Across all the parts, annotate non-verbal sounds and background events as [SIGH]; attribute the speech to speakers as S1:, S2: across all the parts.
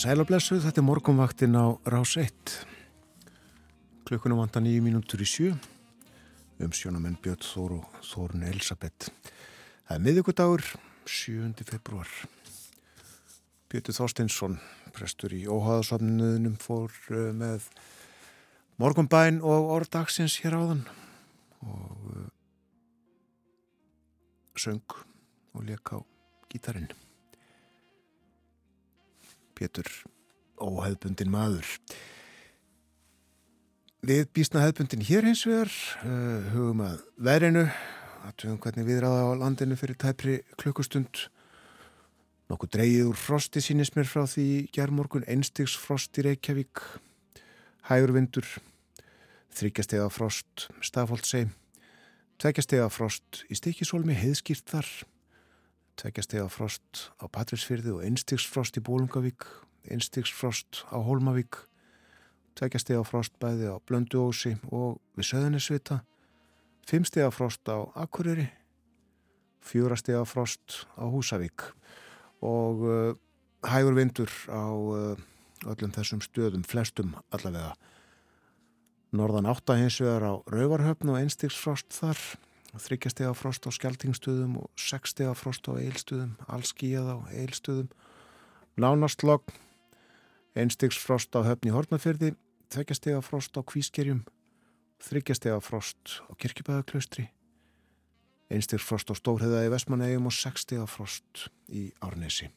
S1: sælablessu, þetta er morgunvaktin á rás 1. Klukkunum vantar nýju mínútur í sjö. Um sjónamenn Björn Þór og Þórun Elisabeth. Það er miðugudagur, 7. februar. Björn Þorstinsson, prestur í óháðasafnuðunum, fór uh, með morgunbæn og orðdagsins hér áðan og uh, söng og leik á gítarinn. Pétur óhefbundin maður. Við býstna hefbundin hér hins vegar, uh, hugum að verinu, aðtöfum hvernig viðraða á landinu fyrir tæpri klukkustund. Nokkuð dreyið úr frosti sínist mér frá því gerðmorgun, einstigs frost í Reykjavík, hægurvindur, þryggjastega frost, stafóldsei, tveggjastega frost í stikisólmi, heiðskýrt þar, tveggjastega frost á Patrísfyrði og einstigsfrost í Bólungavík, einstigsfrost á Hólmavík, tveggjastega frost bæði á Blönduósi og við Söðunisvita, fimmstega frost á Akureyri, fjórastega frost á Húsavík og uh, hægur vindur á uh, öllum þessum stöðum, flestum allavega. Norðan átta hins vegar á Rauvarhöfn og einstigsfrost þar, þryggjastega frost á skjaltingstöðum og sexstega frost á eilstöðum, allskíjað á eilstöðum, nánastlokk, einstigsfrost á höfni Hortnafjörði, tveggjastega frost á Kvískerjum, þryggjastega frost á Kirkjubæðaklaustri, einstigsfrost á Stórheða í Vestmannegjum og sexstega frost í Árnesi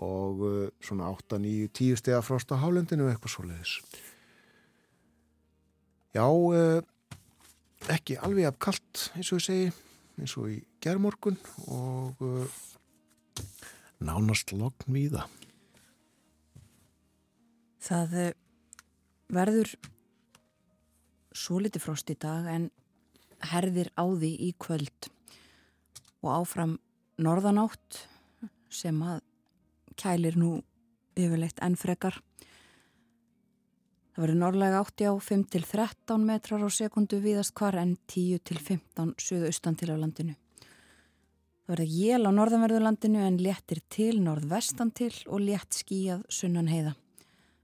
S1: og uh, svona 8, 9, 10 stega frost á Hálendinu eitthvað svo leiðis. Já, uh, ekki alveg af kallt eins og ég segi eins og í gerðmorgun og uh, nánast logn við það
S2: uh, verður svo litið frost í dag en herðir á því í kvöld og áfram norðanátt sem að kælir nú yfirleitt enn frekar Það verður norðlega átti á 5-13 metrar á sekundu viðast hvar en 10-15 suðaustan til á landinu. Það verður jél á norðanverðurlandinu en léttir til norðvestan til og létt skíjað sunnan heiða.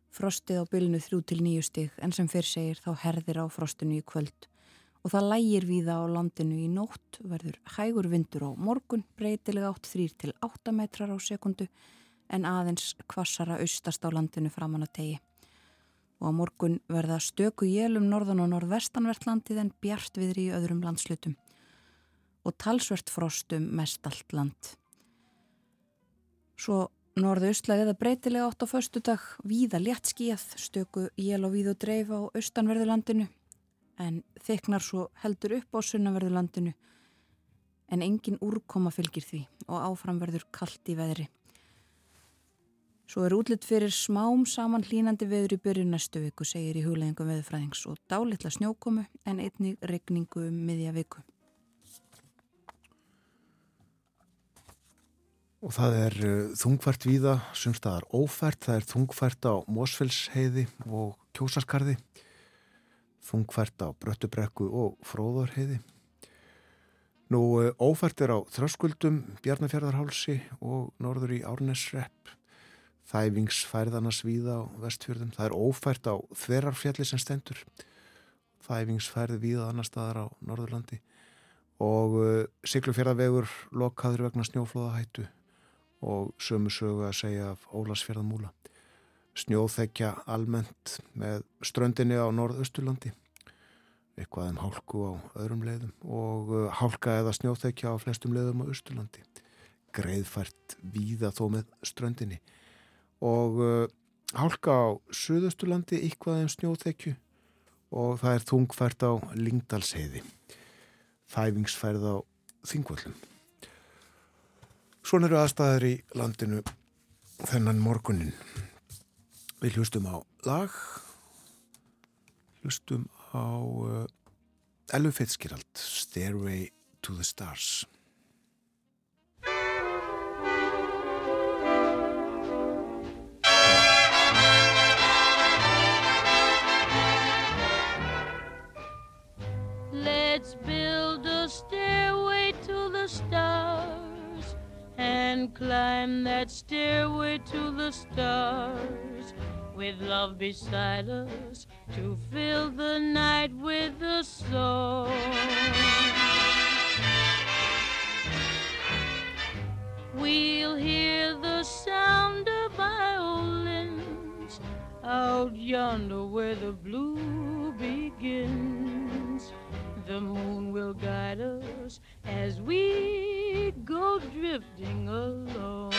S2: Frostið á bylnu 3-9 stig en sem fyrr segir þá herðir á frostinu í kvöld og það lægir víða á landinu í nótt verður hægur vindur á morgun breytilega átt 3-8 metrar á sekundu en aðeins kvassara austast á landinu framann að tegi og á morgun verða stöku jélum norðan og norðvestanvertlandið en bjart viðri í öðrum landslutum og talsvert frostum mest allt land. Svo norðu austlæg eða breytilega átt á förstu dag víða létt skíð, stöku jél og víð og dreif á austanverðulandinu en þeknar svo heldur upp á sunnaverðulandinu en engin úrkoma fylgir því og áfram verður kallt í veðri. Svo er útlitt fyrir smám saman hlínandi veður í byrju næstu viku, segir í hugleggingum veðurfræðings og dálitla snjókomu en einnig regningu um miðja viku.
S1: Og það er uh, þungfært víða, sumstaðar ófært, það er þungfært á Mósfellsheiði og Kjósaskarði, þungfært á Bröttubrekku og Fróðarheiði. Nú uh, ófært er á Þröskuldum, Bjarnafjörðarhálsi og norður í Árnesrepp þæfingsfærðana svíða á vestfjörðum. Það er ófært á þverarfjalli sem stendur. Þæfingsfærði víða annar staðar á Norðurlandi og uh, Siglufjörðavegur lokkaður vegna snjóflóðahættu og sömu sögu að segja af Ólasfjörðamúla. Snjóþekja almennt með ströndinni á Norðausturlandi eitthvað um hálku á öðrum leiðum og uh, hálka eða snjóþekja á flestum leiðum á Östurlandi. Greiðfært víða þó með ströndinni og uh, hálka á Suðausturlandi ykkvað um snjóþekju. Og það er þungfært á Lingdalsheiði þæfingsfærð á Þingvöldum Svona eru aðstæðar í landinu þennan morgunin Við hlustum á lag. Hlustum á uh, Elu Fitzgerald, Stairway to the Stars.
S3: And climb that stairway to the stars with love beside us to fill the night with a song. We'll hear the sound of violins out yonder where the blue begins. The moon will guide us as we go drifting along.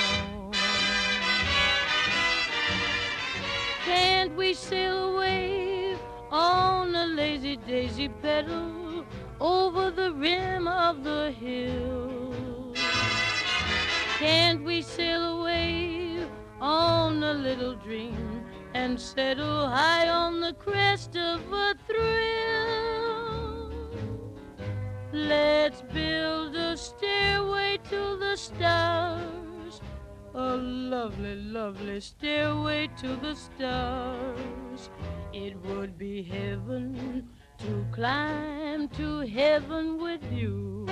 S3: Can't we sail away on a lazy daisy pedal over the rim of the hill? Can't we sail away on a little dream and settle high on the crest of a thrill? Let's build a stairway to the stars, a lovely, lovely stairway to the stars. It would be heaven to climb to heaven with you.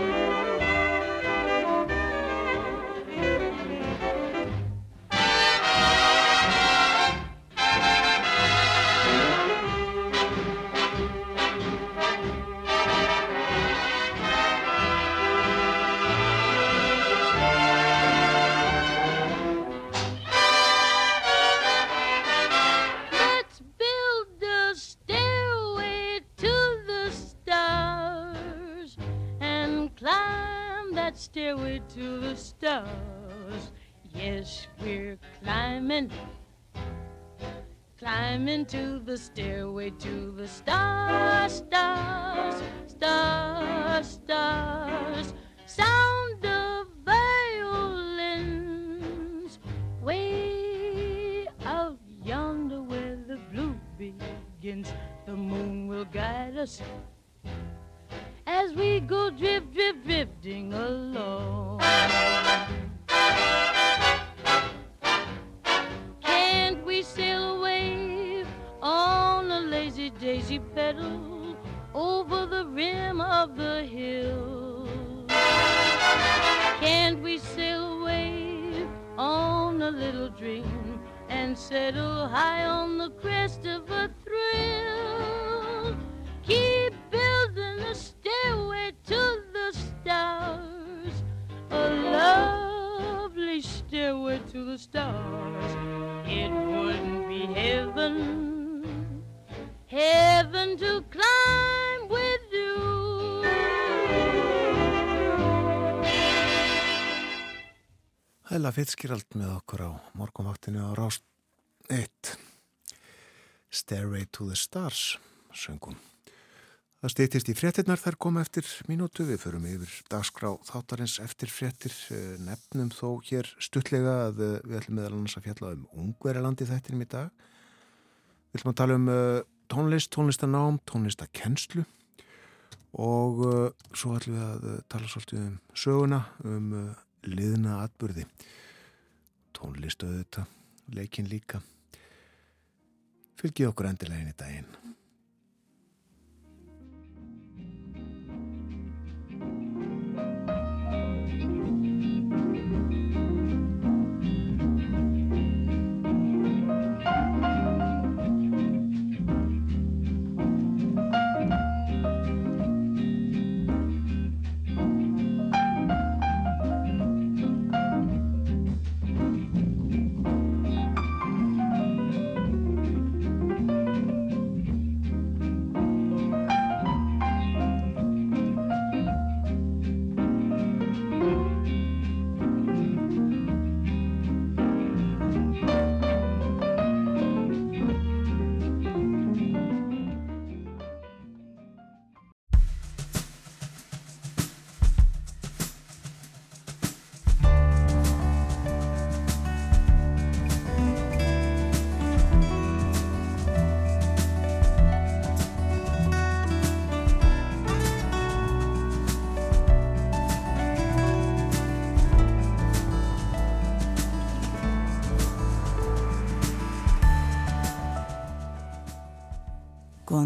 S3: To the stars. Yes, we're climbing, climbing to the stairway to the stars, stars, stars, stars. Sound of violins way out yonder where the blue begins. The moon will guide us we go drift, drift, drifting along. Can't we sail away on a lazy daisy pedal over the rim of the hill? Can't we sail away on a little dream and settle high on the crest of a thrill? Stairway to the stars. It wouldn't be heaven, heaven to climb with you.
S1: Ella Fitzgerald með okkur á morgunvaktinu á Rást 1 Stairway to the Stars söngum. Það stýttist í fréttinnar þær koma eftir mínútu, við förum yfir dagskrá þáttarins eftir fréttir, eh, nefnum þó hér stuttlega að eh, við ætlum meðal annars að fjalla um ungverjalandi þættinum í dag. Við ætlum að tala um eh, tónlist, tónlistanám, tónlistakennslu. Og svo ætlum við að tala svolítið um söguna, um liðna atbyrði tónlistu auðvitað, leikin líka. Fylgið okkur endilega inn í daginn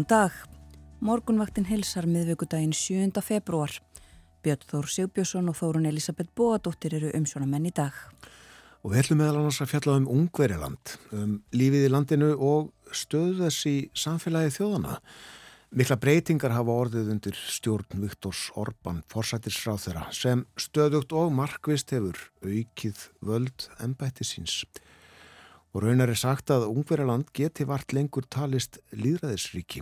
S2: Góðan dag. Morgunvaktin hilsar miðvíkudaginn 7. februar. Björn Þór Sigbjörnsson og Þórun Elisabeth Bóadóttir eru umsjónamenn í dag.
S1: Og við ætlum meðal annars að fjalla um ungveriland, um lífið í landinu og stöðu þess í samfélagi þjóðana. Mikla breytingar hafa orðið undir stjórn Viktors Orban, forsættisráð þeirra, sem stöðugt og markvist hefur aukið völd ennbætti síns. Og raunar er sagt að ungveriland geti vart lengur talist líðræðisríki.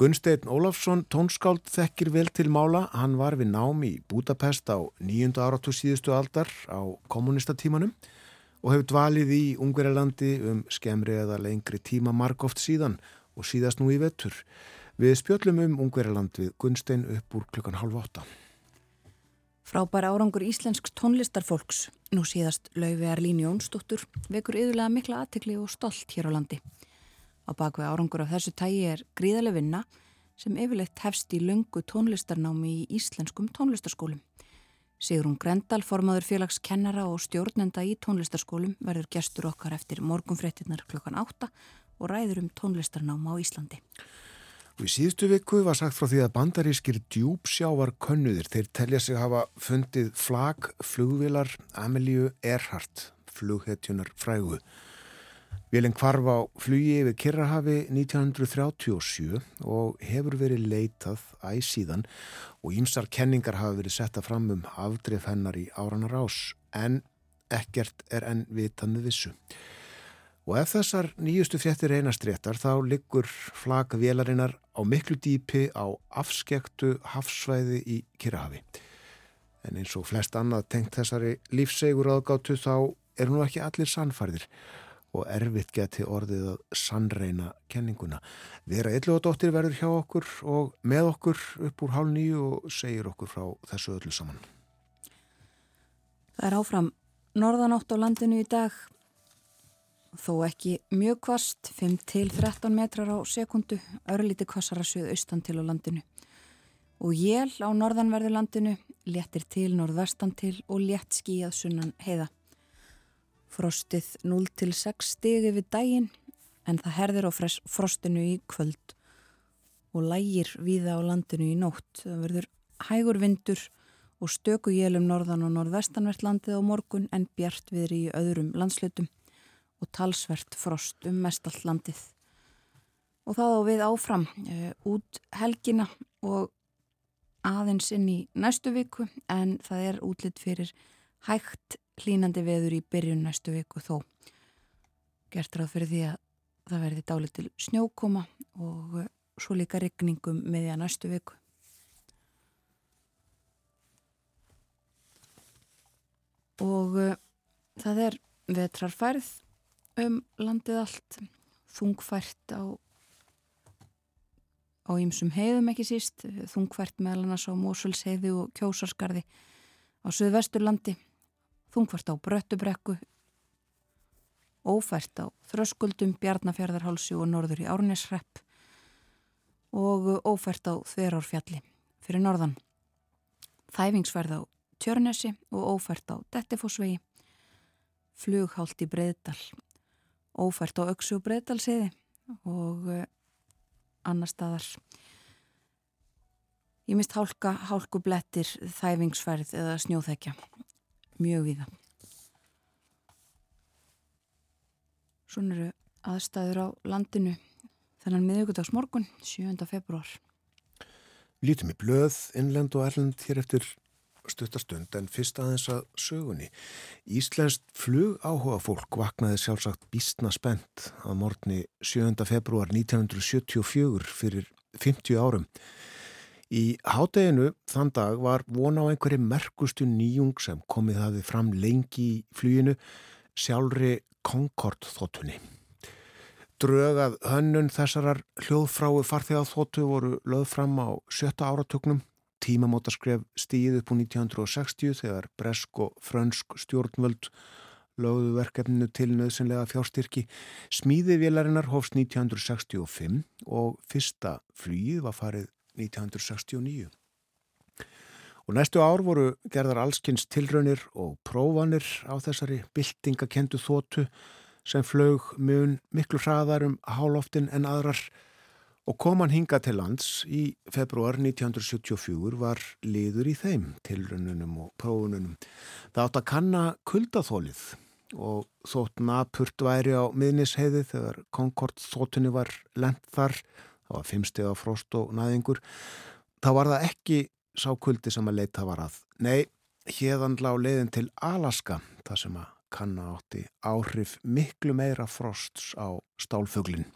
S1: Gunstein Ólafsson, tónskáld, þekkir vel til mála. Hann var við nám í Budapest á nýjunda áratu síðustu aldar á kommunistatímanum og hefur dvalið í Ungverilandi um skemri eða lengri tíma margóft síðan og síðast nú í vettur. Við spjöllum um Ungveriland við Gunstein upp úr klukkan halv átta.
S2: Frábær árangur íslensks tónlistarfolks, nú síðast Lauvear Lín Jónsdóttur, vekur yðurlega mikla aðtekli og stolt hér á landi. Á bakveg árangur af þessu tægi er gríðarlega vinna sem yfirleitt hefst í löngu tónlistarnámi í íslenskum tónlistarskólum. Sigrun Grendal, formaður félags kennara og stjórnenda í tónlistarskólum verður gestur okkar eftir morgunfrettinnar klokkan 8 og ræður um tónlistarnáma á Íslandi.
S1: Og í síðustu viku var sagt frá því að bandarískir djúpsjávar könnuðir þeir telja sig hafa fundið flag flugvilar Amelíu Earhart, flughetjunar fræguð. Vélinn kvarf á flugi yfir Kirrahafi 1937 og hefur verið leitað æg síðan og ímsar kenningar hafa verið setta fram um afdrif hennar í áranar ás en ekkert er enn vitandi vissu. Og ef þessar nýjustu fjettir einastréttar þá liggur flag vélarinnar á miklu dýpi á afskektu hafsvæði í Kirrahafi. En eins og flest annað tengt þessari lífsegur aðgáttu þá er nú ekki allir sannfærðir og erfitt geti orðið að sannreina kenninguna. Vera Yllugadóttir verður hjá okkur og með okkur upp úr hálf nýju og segir okkur frá þessu öllu saman.
S2: Það er áfram norðanátt á landinu í dag þó ekki mjög kvast 5-13 metrar á sekundu örlíti kvassara söð austan til á landinu. Og jél á norðanverðu landinu léttir til norðvestan til og létt skíjað sunnan heiða. Frostið 0-6 stigi við daginn en það herðir á frostinu í kvöld og lægir viða á landinu í nótt. Það verður hægur vindur og stöku jélum norðan og norðvestanvert landið á morgun en bjart viðri í öðrum landslutum og talsvert frost um mestallt landið. Og það á við áfram uh, út helgina og aðeins inn í næstu viku en það er útlitt fyrir hægt hlínandi veður í byrjun næstu viku þó. Gert ráð fyrir því að það verði dálið til snjókoma og uh, svo líka regningum með því að næstu viku. Og uh, það er vetrarfærð um landið allt, þungfært á á ýmsum heiðum ekki síst, þungfært meðal annars á Mósulsheiði og Kjósarskarði á Suðvesturlandi þungvart á Bröttubrekku, ófært á Þröskuldum, Bjarnafjörðarhálsi og norður í Árnesrepp og ófært á Þverárfjalli fyrir norðan. Þæfingsverð á Tjörnesi og ófært á Dettifossvegi, flughált í Breiðdal, ófært á Öksu og Breiðdalsiði og uh, annar staðar. Ég mist hálka, hálku blettir, þæfingsverð eða snjóþekja mjög viða. Svona eru aðstæður á landinu þennan miðugudags morgun, 7. februar.
S1: Lítum í blöð, innlend og erlend hér eftir stuttastund en fyrst aðeins að sögunni. Íslenskt flug áhuga fólk vaknaði sjálfsagt bísna spennt að morgunni 7. februar 1974 fyrir 50 árum. Í hádeginu þann dag var vona á einhverju merkustu nýjung sem komið hafið fram lengi í flýinu sjálfri Concorde þóttunni. Drögað hönnun þessarar hljóðfráu farþegað þóttu voru löð fram á sjötta áratögnum. Tímamótaskref stíð upp úr 1960 þegar bresk og frönsk stjórnvöld lögðu verkefninu til nöðsynlega fjárstyrki. Smíði vélarinnar hófst 1965 og fyrsta flýið var farið 1969. Og næstu ár voru gerðar allskynns tilraunir og prófanir á þessari byltingakendu þótu sem flög mun miklu hraðar um hálóftin en aðrar og kom hann hinga til lands í februar 1974 var liður í þeim tilrönnunum og prófununum. Það átt að kanna kuldaþólið og þótt napurt væri á miðnisheiði þegar Concord þóttunni var lent þar, það var fimmstega frost og næðingur, þá var það ekki sá kuldi sem að leita var að. Nei, hérðan lá leiðin til Alaska, það sem að kanna átti áhrif miklu meira frosts á stálfuglinn.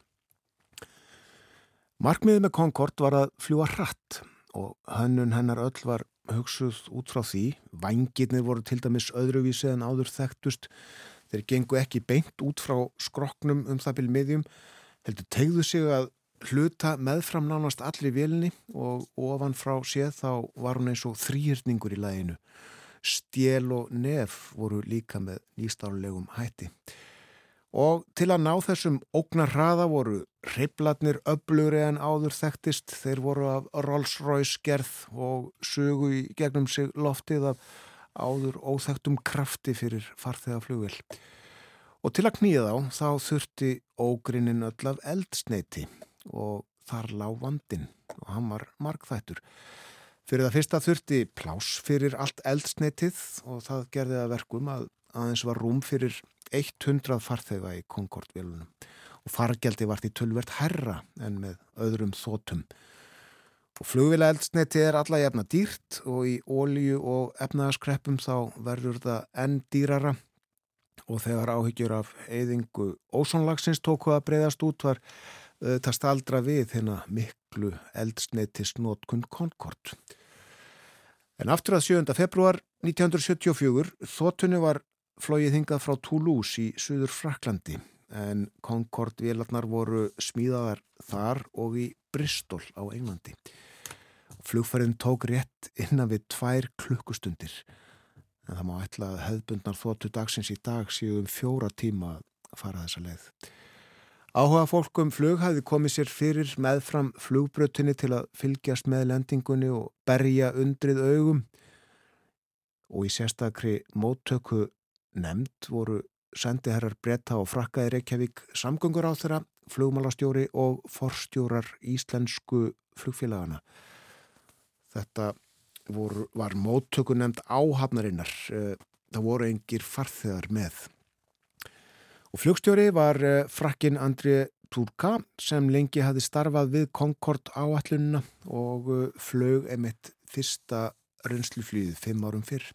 S1: Markmiðið með Concord var að fljúa hratt og hönnun hennar öll var hugsuð út frá því. Vangirnir voru til dæmis öðruvísi en áður þekktust. Þeir gengu ekki beint út frá skroknum um það byrju miðjum. Heldur tegðu sig að hluta meðfram nánast allir vilni og ofan frá séð þá var hún eins og þrýrningur í læginu. Stjél og nef voru líka með nýstálulegum hætti. Og til að ná þessum ógnar hraða voru Ripplatnir öblugri en áður þekktist, þeir voru af Rolls-Royce gerð og sugu í gegnum sig loftið af áður óþektum krafti fyrir farþegaflugil. Og til að knýða þá, þá þurfti ógrinnin öll af eldsneiti og þar lág vandin og hann var markþættur. Fyrir það fyrsta þurfti plás fyrir allt eldsneitið og það gerði að verkum að aðeins var rúm fyrir 100 farþega í Concorde-vélunum og fargjaldi vart í tölvert herra en með öðrum þótum. Og flugvila eldsneti er alla jafna dýrt og í ólíu og efnaðaskreppum þá verður það enn dýrara og þegar áhyggjur af eyðingu ósónlagsins tóku að breyðast út var það staldra við hérna miklu eldsneti snótkun Concorde. En aftur að 7. februar 1974 þóttunni var flóið hingað frá Toulouse í Suður Fraklandi en Concorde-vélarnar voru smíðaðar þar og í Bristol á Englandi. Flugfærin tók rétt innan við tvær klukkustundir en það má ætla að hefðbundnar þóttu dagsins í dag séu um fjóra tíma að fara þessa leið. Áhuga fólkum flug hafi komið sér fyrir meðfram flugbrötunni til að fylgjast með lendingunni og berja undrið augum og í sérstakri móttöku nefnd voru sendiherrar bretta og frakkaði Reykjavík samgöngur á þeirra, flugmálastjóri og forstjórar íslensku flugfélagana. Þetta voru, var móttöku nefnd áhafnarinnar. Eh, það voru engir farþegar með. Og flugstjóri var eh, frakkin Andri Turka sem lengi hafi starfað við Concorde áallununa og eh, flög emitt fyrsta reynsluflýðið fimm árum fyrr.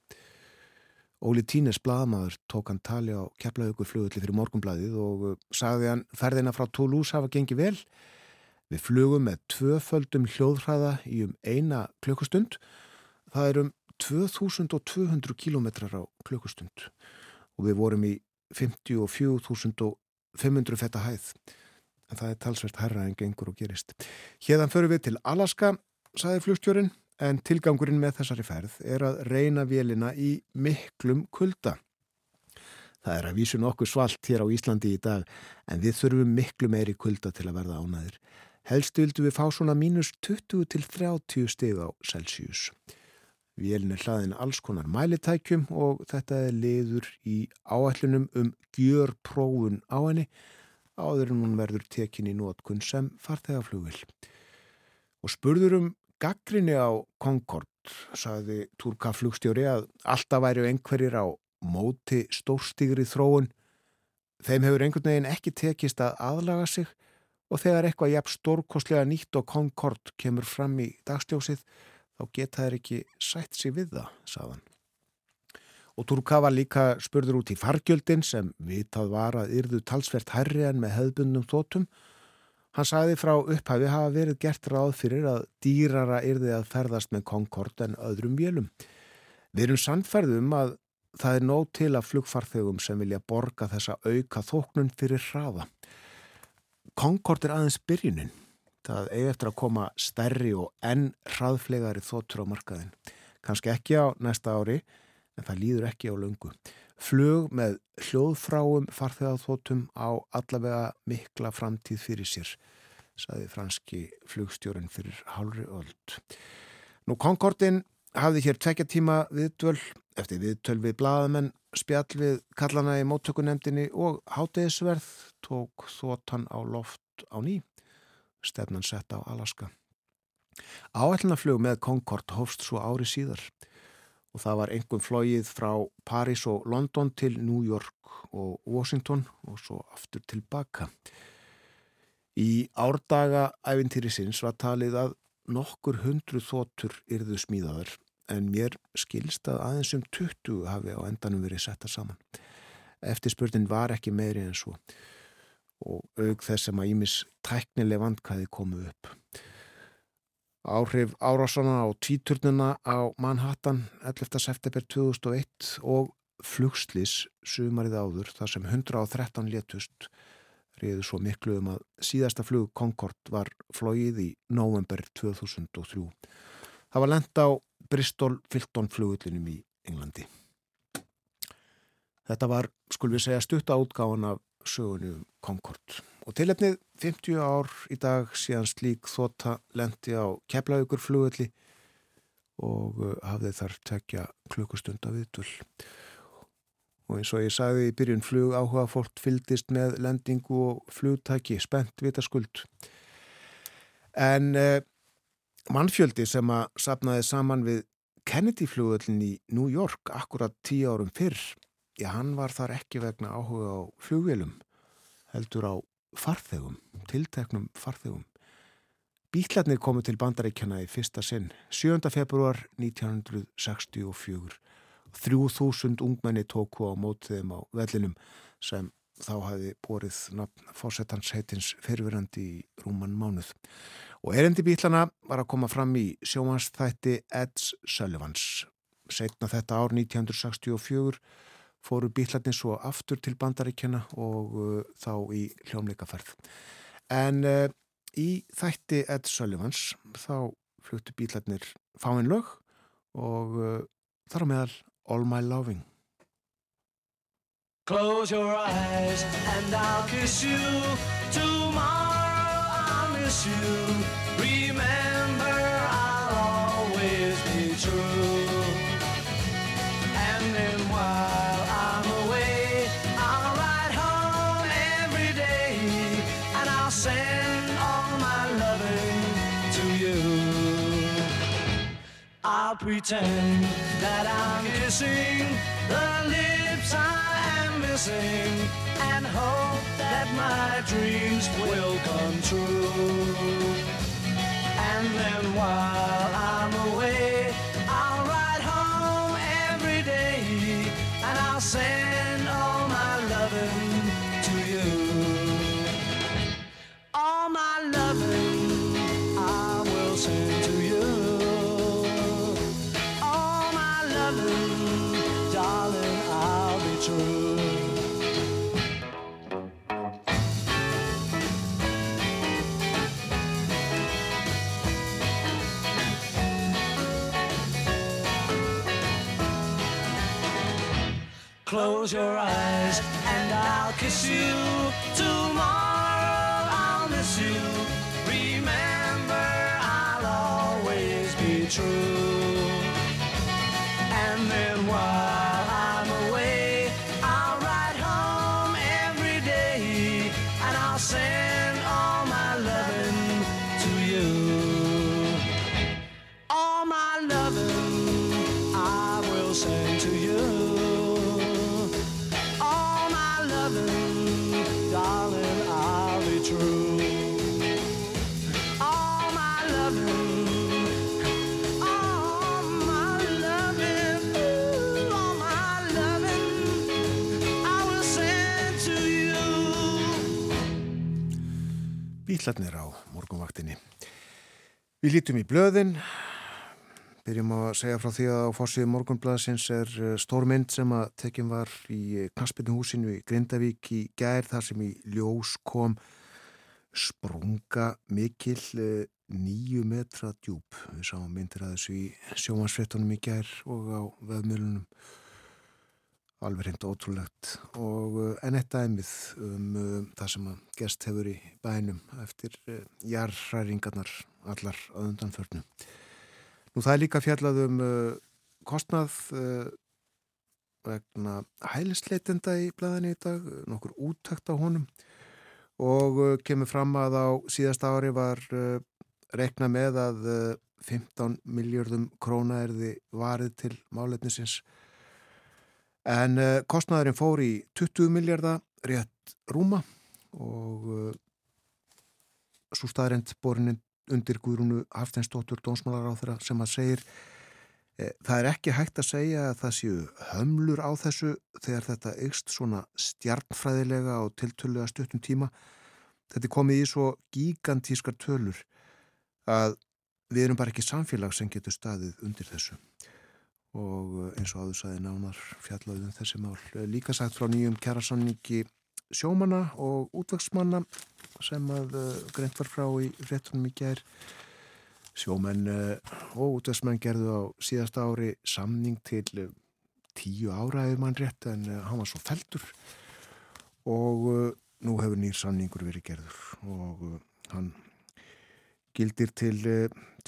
S1: Óli Tínes bladamaður tók hann tali á keflaugur flugulli fyrir morgumbladið og uh, sagði hann ferðina frá Toulouse hafa gengið vel. Við flugum með tvöföldum hljóðhraða í um eina klukkustund. Það er um 2200 kilometrar á klukkustund og við vorum í 54.500 fetta hæð. En það er talsvert herra en gengur og gerist. Hérðan förum við til Alaska, sagði flugstjórin en tilgangurinn með þessari ferð er að reyna vélina í miklum kulda. Það er að vísu nokkuð svalt hér á Íslandi í dag en við þurfum miklu meiri kulda til að verða ánæðir. Helst vildu við fá svona mínus 20 til 30 stig á Celsius. Vélin er hlaðin alls konar mælitækjum og þetta er liður í áætlunum um gjör prófun á henni áður en hún verður tekin í nótkunn sem farþegaflugil. Og spurður um gaggrinni á Concord saði Túrka flugstjóri að alltaf væri einhverjir á móti stórstígri þróun þeim hefur einhvern veginn ekki tekist að aðlaga sig og þegar eitthvað jafn stórkostlega nýtt og Concord kemur fram í dagsljósið þá geta þeir ekki sætt sig við það, saðan. Og Turka var líka spurður út í fargjöldin sem vitað var að yrðu talsvert herri en með hefðbundnum þótum Hann sagði frá upphafi hafa verið gert ráð fyrir að dýrara yrði að ferðast með Concorde en öðrum vélum. Við erum sannferðum að það er nóg til að flugfarþegum sem vilja borga þessa auka þóknun fyrir hraða. Concorde er aðeins byrjunin. Það eigi eftir að koma stærri og enn hraðflegari þóttur á markaðin. Kanski ekki á næsta ári en það líður ekki á lungu flug með hljóðfráum farþegaþótum á allavega mikla framtíð fyrir sér, saði franski flugstjórin fyrir hálri öld. Nú Concordin hafði hér tvekja tíma viðtöl, eftir viðtöl við bladamenn, spjall við kallana í móttökunemdini og hátegisverð tók þóttan á loft á ný. stefnan sett á Alaska. Áætlunaflug með Concorde hófst svo ári síðar og það var engum flóið frá Paris og London til New York og Washington og svo aftur tilbaka. Í árdaga æfintýri sinns var talið að nokkur hundru þóttur yrðu smíðaður en mér skilst að aðeins um 20 hafi á endanum verið setta saman. Eftirspurnin var ekki meiri en svo og aug þess að ímis tæknileg vandkæði komu upp. Áhrif árásana á tvíturnuna á Manhattan 11. september 2001 og flugslis sumarið áður þar sem 113 letust reyðu svo miklu um að síðasta flug Concorde var flóið í november 2003. Það var lenda á Bristol-Filton flugullinum í Englandi. Þetta var, skulum við segja, stutta útgáðan af sögunu Concorde. Og tilefnið 50 ár í dag síðan slík þóta lendi á keflaugur flugulli og uh, hafði þar tekja klukkustunda viðtull. Og eins og ég sagði í byrjun flug áhuga fólk fyldist með lendingu og flugtæki, spennt vitaskuld. En uh, mannfjöldi sem að sapnaði saman við Kennedy flugullin í New York akkurat tíu árum fyrr, já hann var þar ekki vegna áhuga á flugvélum, heldur á farþegum, tilteknum farþegum. Bíklarnir komu til bandaríkjana í fyrsta sinn 7. februar 1964. 3000 ungmenni tóku á mótiðum á vellinum sem þá hafi borið nafn fósettans heitins fyrirverandi í rúman mánuð. Og erendi bíklana var að koma fram í sjómanstætti Eds Sullivans. Setna þetta ár 1964 fóru bílarnir svo aftur til bandaríkjana og uh, þá í hljómleikaferð. En uh, í þætti Ed Sullivans þá fluttu bílarnir fáinn lög og uh, þar á meðal All My Loving.
S4: Close your eyes and I'll kiss you Tomorrow I'll miss you Remember I'll always be true I'll pretend that I'm kissing the lips I am missing and hope that my dreams will come true. And then while I'm away, I'll ride home every day and I'll send Close your eyes and I'll kiss you. Tomorrow I'll miss you. Remember, I'll always be true.
S1: Bílarnir á morgunvaktinni. Við lítum í blöðin, byrjum að segja frá því að á fórsíðu morgunblaðsins er eh, stór mynd sem að tekjum var í Knaspinnuhúsinu í Grindavík í gær þar sem í ljós kom sprunga mikil eh, nýju metra djúb. Við sáum myndir að þessu í sjómansfrettunum í gær og á veðmjölunum. Alveg hreint ótrúlegt. Og uh, enn eitt dæmið um uh, það sem að gest hefur í bænum eftir uh, jarðræringarnar allar á undanförnu. Nú það er líka fjallað um kostnað vegna hælisleitenda í blæðinni í dag, nokkur úttækt á honum. Og kemur fram að á síðasta ári var rekna með að 15 miljardum króna er þið varið til málefnisins en kostnæðurinn fór í 20 miljardar rétt rúma og svo staðrind borinin undir Guðrúnu Hafsteinsdóttur dónsmálar á þeirra sem að segir e, það er ekki hægt að segja að það séu hömlur á þessu þegar þetta ykst svona stjarnfræðilega og tiltölulega stuttum tíma. Þetta komið í svo gigantískar tölur að við erum bara ekki samfélag sem getur staðið undir þessu og eins og áður saði nánar fjallaðum þessi mál. Líka sagt frá nýjum kjærasanningi sjómana og útvegsmanna sem að uh, greint var frá í réttunum í gerð sjómenn og útvegsmenn gerðu á síðasta ári samning til tíu ára eða mann rétt en hann var svo feltur og nú hefur nýr samningur verið gerður og hann gildir til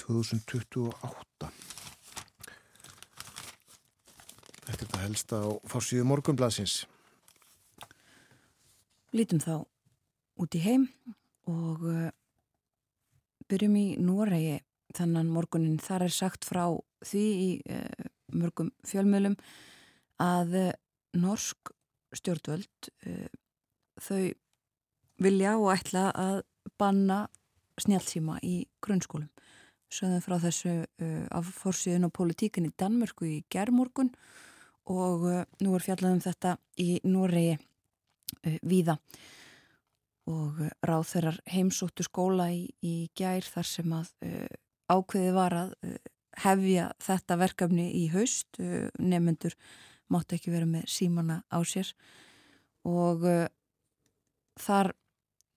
S1: 2028 Þetta er þetta helst á fársíðu morgunblasins
S2: Lítum þá út í heim og uh, byrjum í Noregi þannan morgunin. Þar er sagt frá því í uh, mörgum fjölmjölum að uh, norsk stjórnvöld þau vilja og ætla að banna snjálfsíma í grunnskólum. Sögðum frá þessu af fórsíðun og politíkin í Danmörku í gerðmorgun og nú er fjallað um þetta í Noregi uh, víða. Og uh, ráð þeirrar heimsóttu skóla í, í gær þar sem að uh, ákveði var að uh, hefja þetta verkefni í haust. Uh, nefnendur mátt ekki vera með símana á sér. Og uh, þar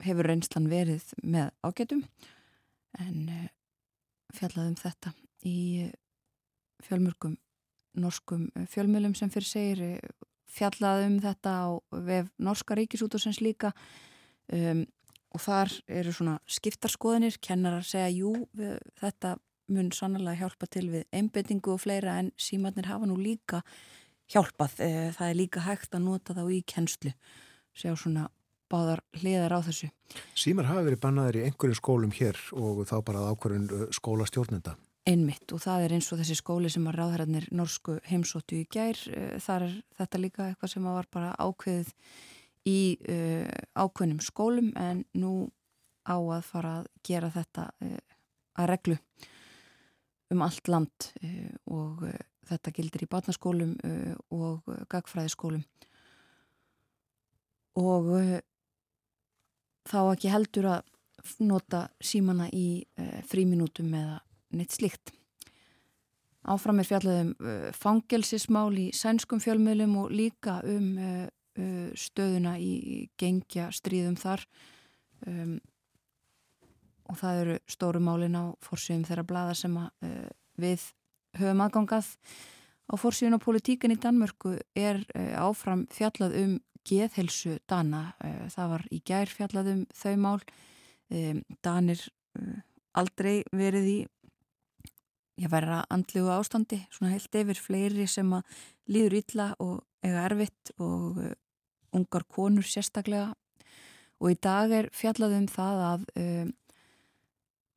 S2: hefur reynslan verið með ágætum. En fjallaðum þetta í fjölmörgum norskum fjölmjölum sem fyrir segir fjallað um þetta á vef Norska Ríkisútusins líka um, og þar eru svona skiptarskoðinir, kennarar segja jú, við, þetta mun sannlega hjálpa til við einbettingu og fleira en símatnir hafa nú líka hjálpað, e, það er líka hægt að nota þá í kennslu, sjá svona báðar hliðar á þessu.
S1: Símar hafa verið bannaður í einhverju skólum hér og þá bara ákvarðun skóla stjórnenda.
S2: Einmitt og það er eins og þessi skóli sem að ráðherrarnir norsku heimsóttu í gær uh, þar er þetta líka eitthvað sem var bara ákveðið í uh, ákveðnum skólum en nú á að fara að gera þetta uh, að reglu um allt land og þetta gildir í batnaskólum og gagfræðiskólum. Og þá ekki heldur að nota símana í fríminútum eða neitt slikt. Áfram er fjallaðum uh, fangelsismál í sænskum fjölmiðlum og líka um uh, uh, stöðuna í gengja stríðum þar um, og það eru stóru málin á fórsíðum þeirra blada sem að, uh, við höfum aðgangað. Á fórsíðun á politíkin í Danmörku er uh, áfram fjallað um geðhelsu Dana. Uh, það var í gær fjallað um þau mál. Um, Danir aldrei verið í ég væri að andlugu ástandi svona heilt yfir fleiri sem að líður illa og eiga erfitt og uh, ungar konur sérstaklega. Og í dag er fjallað um það að uh,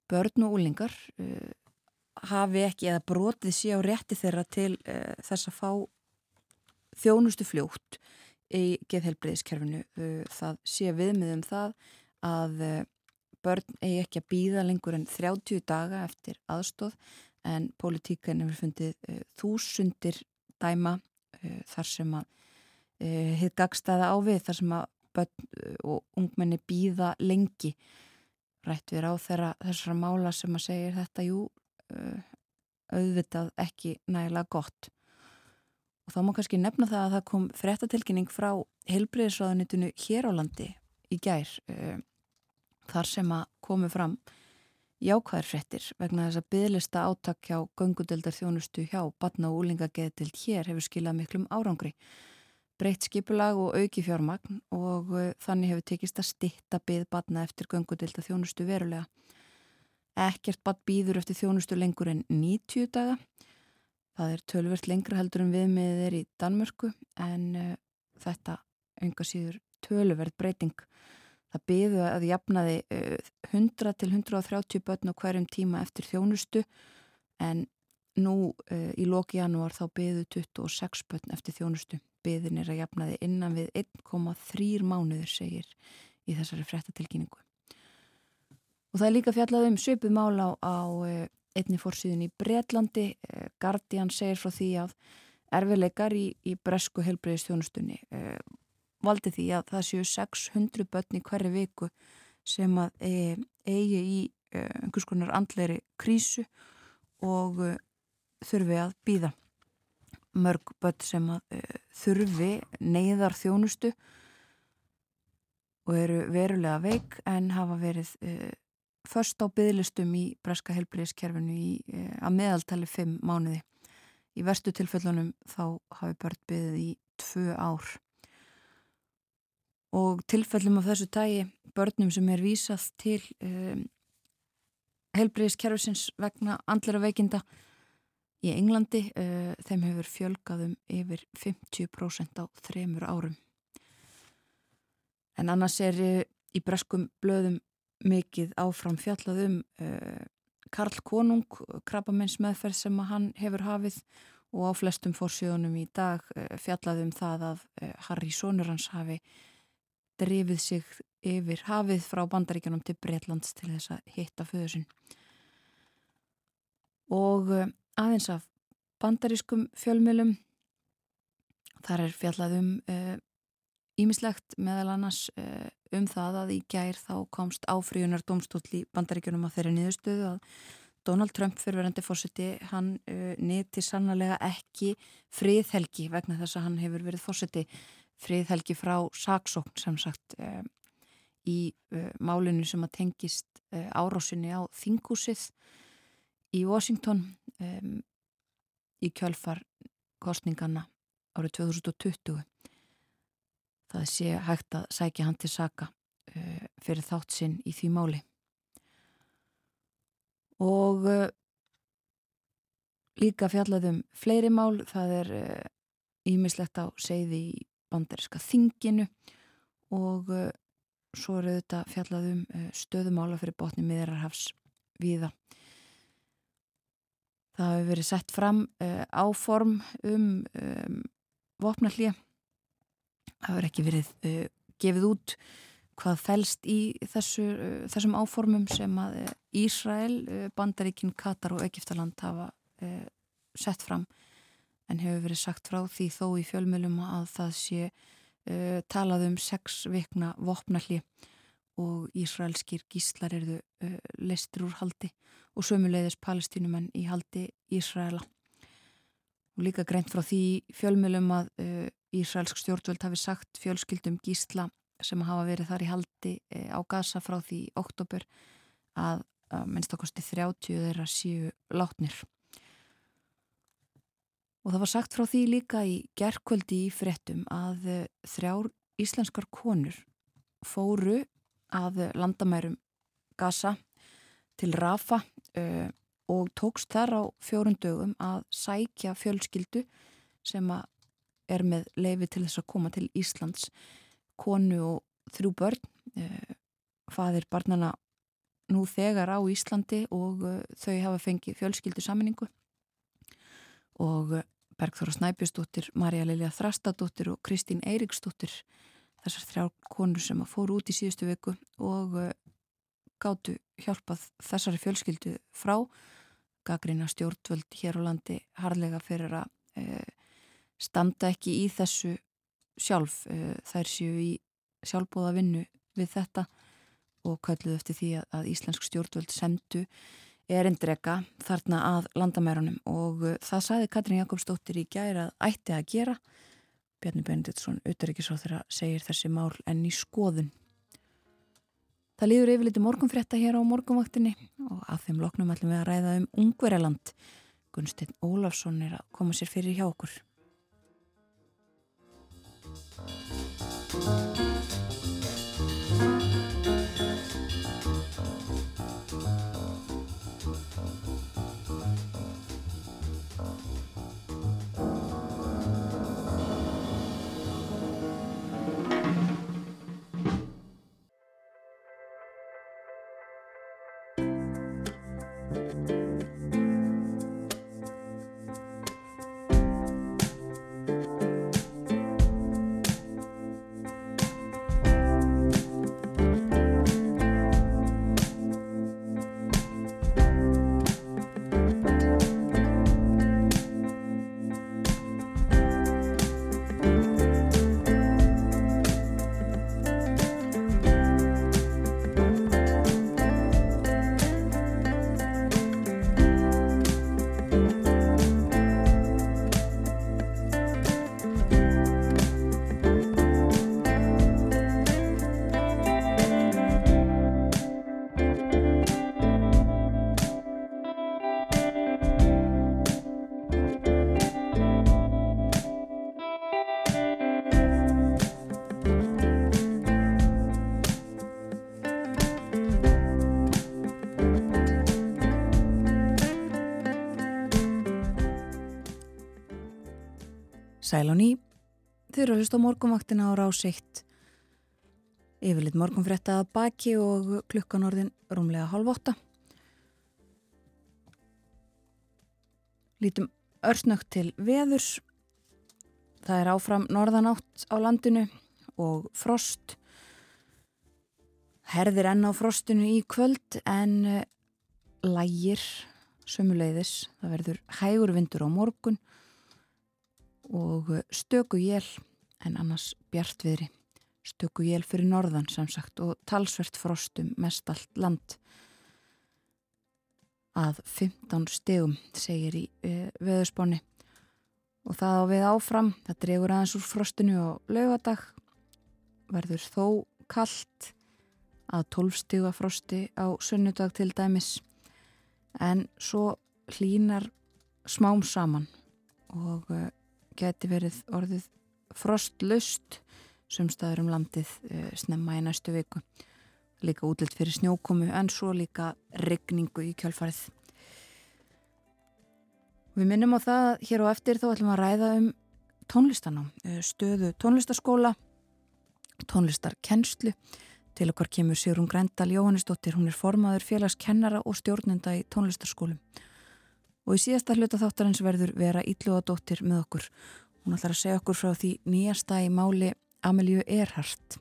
S2: börn og úlingar uh, hafi ekki eða brotið sé á rétti þeirra til uh, þess að fá þjónustu fljótt í geðhelbriðiskerfinu uh, það sé viðmiðum það að uh, börn eigi ekki að býða lengur en 30 daga eftir aðstóð en politíkan hefur fundið uh, þúsundir dæma uh, þar sem að uh, hitt gagstaða ávið þar sem að börn og ungmenni býða lengi. Rætt við á þeirra þessara mála sem að segja þetta jú auðvitað ekki nægilega gott. Og þá má kannski nefna það að það kom frettatilkynning frá helbriðisraðunitinu hér á landi í gær þar sem að komu fram jákvæðarfrettir vegna þess að byðlista áttak hjá göngudeldar þjónustu hjá batna og úlingageðtild hér hefur skilað miklum árangri. Breytt skipulag og auki fjármagn og eh, þannig hefur tekist að stitta byð batna eftir göngudeldar þjónustu verulega. Ekkert bat býður eftir þjónustu lengur en 90 daga. Það er tölvört lengra heldur en viðmiðið er í Danmörku en uh, þetta enga síður tölvört breyting. Það byðu að jafnaði uh, 100-130 börn á hverjum tíma eftir þjónustu en nú uh, í lóki janúar þá byðu 26 börn eftir þjónustu. Byðin er að jafnaði innan við 1,3 mánuður segir í þessari frettatilkynningu. Og það er líka fjallað um söpumála á, á eh, einni fórsíðun í Breitlandi. Eh, Guardian segir frá því að erfileikar í, í bresku helbreyðistjónustunni valdi því að það séu 600 börn í hverju viku sem að e, eigi í e, einhvers konar andleiri krísu og e, þurfi að býða mörg börn sem að e, þurfi neyðar þjónustu og eru verulega veik en hafa verið först á bygglistum í breska helbriðiskerfinu að meðaltali 5 mánuði. Í verstu tilfellunum þá hafi börn byggðið í 2 ár og tilfellum af þessu tægi börnum sem er vísað til um, helbriðiskerfisins vegna andlera veikinda í Englandi uh, þeim hefur fjölgaðum yfir 50% á þremur árum. En annars er uh, í breskum blöðum mikið áfram fjallaðum uh, Karl Konung krabbamenns meðferð sem hann hefur hafið og á flestum fórsjónum í dag uh, fjallaðum það að uh, Harry Sónurans hafi drifið sig yfir hafið frá bandaríkjunum til Breitlands til þess að hitta föðusinn. Og eh, aðeins af bandarískum fjölmjölum, þar er fjallað um ímislegt uh, meðal annars uh, um það að í gær þá komst áfríunar domstóll í bandaríkjunum á þeirri niðurstöðu að Donald Trump fyrirverandi fórseti, hann uh, neti sannlega ekki friðhelgi vegna þess að hann hefur verið fórseti friðhelgi frá saksókn sem sagt um, í uh, málinu sem að tengist uh, árásinni á þingúsið í Washington í kjölfar kostninganna árið 2020 það sé hægt að sækja hann til saka fyrir þátt sinn í því máli. Og líka fjallaðum fleiri mál það er ímislegt á segði í bandariska þinginu og uh, svo eru þetta fjallað um uh, stöðumála fyrir botni miðrarhafs viða. Það hefur verið sett fram uh, áform um, um vopnallíja. Það hefur ekki verið gefið út hvað fælst í þessu, þessum áformum sem að Ísrael, Bandaríkin, Katar og Egiptaland hafa sett fram en hefur verið sagt frá því þó í fjölmjölum að það sé uh, talað um sex vikna vopnalli og Ísraelskir gíslar eruðu uh, lestir úr haldi og sömuleiðis palestínumenn í haldi Ísraela. Og líka greint frá því fjölmjölum að uh, Ísraelsk stjórnvöld hafi sagt fjölskyldum gísla sem hafa verið þar í haldi uh, á Gaza frá því oktober að, að minnst okkosti 30 þeirra síu látnir. Og það var sagt frá því líka í gerðkvöldi í frettum að eh, þrjár íslenskar konur fóru að landamærum Gaza til Rafa uh, og tókst þar á fjórun dögum að sækja fjölskyldu sem er með leifi til þess að koma til Íslands. Konu og þrjú börn uh, fadir barnana nú þegar á Íslandi og þau hafa fengið fjölskyldu saminningu og Bergþóra Snæbjörnsdóttir, Marja Lilja Þrastadóttir og Kristín Eiriksdóttir þessar þrjá konur sem fóru út í síðustu viku og uh, gáttu hjálpað þessari fjölskyldu frá Gagrina stjórnvöld hér á landi harlega fyrir að uh, standa ekki í þessu sjálf. Uh, þær séu í sjálfbóða vinnu við þetta og kölluðu eftir því að, að Íslensk stjórnvöld semdu erindrega þarna að landamærunum og uh, það saði Katrín Jakobsdóttir í gæri að ætti að gera. Bjarni Benediktsson, auðverkisráþur segir þessi mál enn í skoðun. Það líður yfirleiti morgunfrétta hér á morgunvaktinni og að þeim loknum ætlum við að ræða um Ungverjaland. Gunstein Ólafsson er að koma sér fyrir hjá okkur Sæl á ný, þau eru að hlusta á morgunvaktina á rásikt. Yfirleitt morgunfrétta að baki og klukkan orðin rúmlega halv åtta. Lítum örsnögt til veðurs. Það er áfram norðanátt á landinu og frost. Herðir enn á frostinu í kvöld en eh, lægir sömuleiðis. Það verður hægur vindur á morgun og stöku jél en annars bjartviðri. Stöku jél fyrir norðan samsagt og talsvert frostum mest allt land. Að 15 stegum segir í e, veðurspáni. Og það á við áfram, það dregur aðeins úr frostinu og lögadag verður þó kallt að 12 stegu að frosti á sunnudag til dæmis. En svo hlínar smám saman og e, geti verið orðið frostlust sumstaður um landið uh, snemma í næstu viku. Líka útlitt fyrir snjókomu en svo líka regningu í kjálfarið. Við minnum á það hér og eftir þá ætlum við að ræða um tónlistanám, uh, stöðu tónlistaskóla, tónlistarkennslu. Til okkar kemur Sigrun Grendal Jóhannesdóttir, hún er formaður félagskennara og stjórnenda í tónlistarskólum. Og í síðasta hluta þáttarins verður vera Ílluadóttir með okkur. Hún ætlar að segja okkur frá því nýjasta í máli Amelíu Erhardt.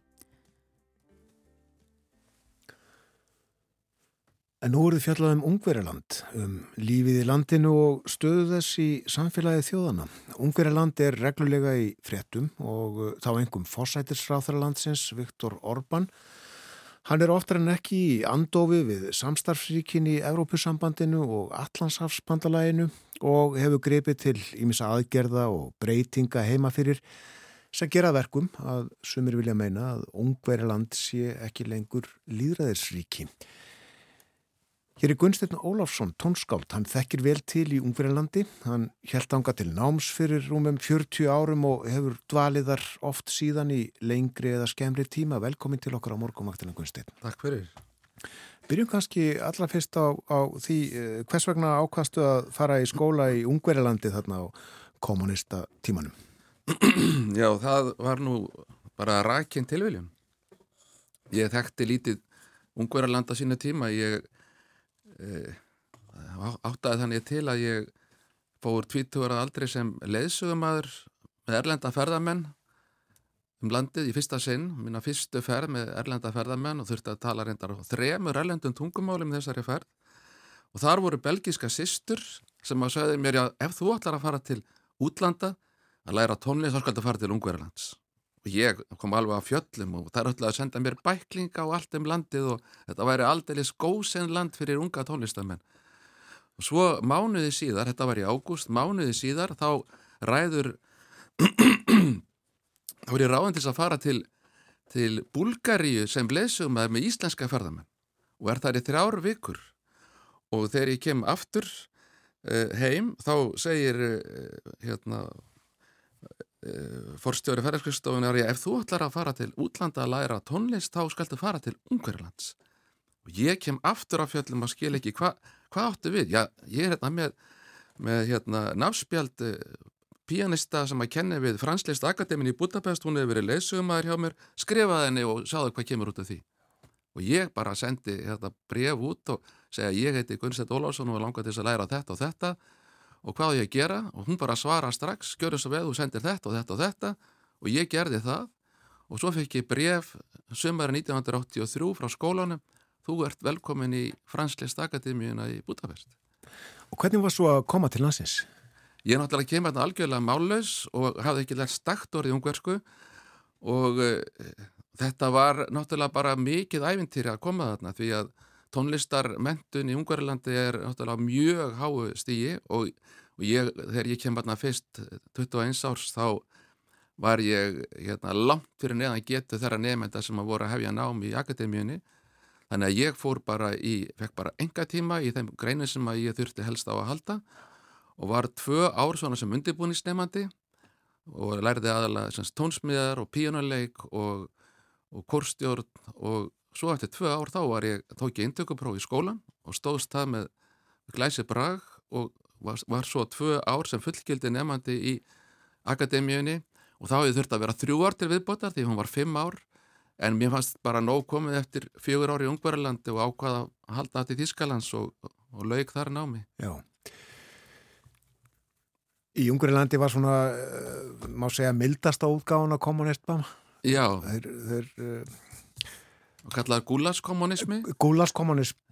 S1: En nú eruð fjallað um Ungveriland, um lífið í landinu og stöðu þess í samfélagið þjóðana. Ungveriland er reglulega í fréttum og þá engum fórsætisráþaralandsins Viktor Orban. Hann er oftar en ekki í andofi við samstarfsríkin í Evrópusambandinu og Allandshafsbandalæginu og hefur grepið til ímissa aðgerða og breytinga heima fyrir sem gera verkum að sumir vilja meina að Ungveriland sé ekki lengur líðræðisríki. Hér er Gunnsteinn Ólafsson, tónskáld, hann þekkir vel til í Ungverilandi, hann held ánga til náms fyrir rúmum 40 árum og hefur dvaliðar oft síðan í lengri eða skemmri tíma. Velkomin til okkar á morgumvaktina Gunnsteinn.
S5: Takk fyrir.
S1: Byrjum kannski allra fyrst á, á því eh, hvers vegna ákvastu að fara í skóla í Ungverilandi þarna á kommunista tímanum? [CLEARS THROAT]
S5: Já, það var nú bara rækinn tilviljun. Ég þekkti lítið Ungveriland á sína tíma, ég áttaði þannig til að ég fór 20 ára aldrei sem leðsögumæður með erlenda ferðamenn um landið í fyrsta sinn, minna fyrstu ferð með erlenda ferðamenn og þurfti að tala reyndar á þremur erlendum tungumálum þessari ferð. Og þar voru belgíska sýstur sem að sagði mér, já, ef þú ætlar að fara til útlanda að læra tónlist þá skal það fara til Ungverðarlands ég kom alveg á fjöllum og það er alltaf að senda mér bæklinga og allt um landið og þetta væri aldrei skósen land fyrir unga tónlistamenn og svo mánuði síðar, þetta var í ágúst mánuði síðar, þá ræður [CLEARS THROAT] þá er ég ráðan til að fara til til Bulgaríu sem leysum með íslenska ferðamenn og er það í þrjár vikur. Og þegar ég kem aftur uh, heim þá segir uh, hérna forstjóri ferðarskristofunar ef þú ætlar að fara til útlanda að læra tónlist þá skaldu fara til Ungverðlands og ég kem aftur af fjöllum og skil ekki hvað hva áttu við? Já, ég er hérna með, með hérna, náspjald pianista sem að kenni við Franslist Akademin í Budapest, hún hefur verið leysumæður hjá mér, skrifaði henni og sáðu hvað kemur út af því. Og ég bara sendi þetta bref út og segja ég heiti Gunnstedt Ólásson og langar til að læra þetta og þetta og hvað ég gera? Og hún bara svara strax, þess að veð og sendir þetta og þetta og þetta. Og ég gerði það. Og svo fekk ég bref sömari 1983 frá skólanum. Þú ert velkomin í Franslist Akademíuna í Budapest.
S1: Og hvernig var svo að koma til landsins?
S5: Ég náttúrulega kemur þarna algjörlega málaus og hafði ekki lært stakt orðið ungversku. Og uh, þetta var náttúrulega bara mikið ævintýri að koma þarna því að tónlistarmentun í Ungverilandi er mjög háu stígi og, og ég, þegar ég kem þarna fyrst 21 árs þá var ég hérna, langt fyrir neðan getu þeirra nefnda sem að voru að hefja námi í akademíunni. Þannig að ég fór bara í, fekk bara enga tíma í þeim greinu sem að ég þurfti helst á að halda og var tvö ár svona sem undirbúinisnefandi og lærði aðalega sem tónsmiðar og píjónuleik og, og korstjórn og svo eftir tvö ár þá var ég, tók ég intökupróf í skólan og stóðst það með glæsi brag og var, var svo tvö ár sem fullgildi nefandi í akademíunni og þá hefði þurft að vera þrjú ár til viðbótar því hún var fimm ár en mér fannst bara nóg komið eftir fjögur ári í Ungverðarlandi og ákvaða að halda þetta í Þískalands og, og laug þar námi.
S1: Já. Í Ungverðarlandi var svona, uh, má segja, mildasta útgáðan að kommunistbama.
S5: Já.
S1: Þeir, þeir uh,
S5: og kallaði gúlaskommunismi
S1: Gúlaskommunismi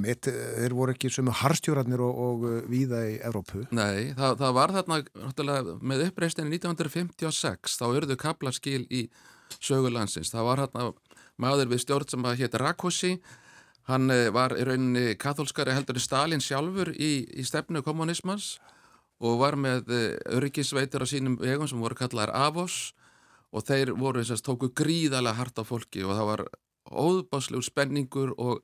S1: mitt, þeir voru ekki sem harstjórarnir og, og uh, víða í Evrópu.
S5: Nei, það, það var þarna með uppreistinni 1956 þá örðu kaplaskil í sögulansins, það var hérna maður við stjórn sem að hétt Rakosi. Hann eh, var í rauninni katholskari heldur Stalin sjálfur í, í stefnu kommunismans og var með eh, öryggisveitur á sínum vegum sem voru kallaðar Avos og þeir voru þess að tóku gríðarlega hart á fólki og það var óðbáslegur spenningur og,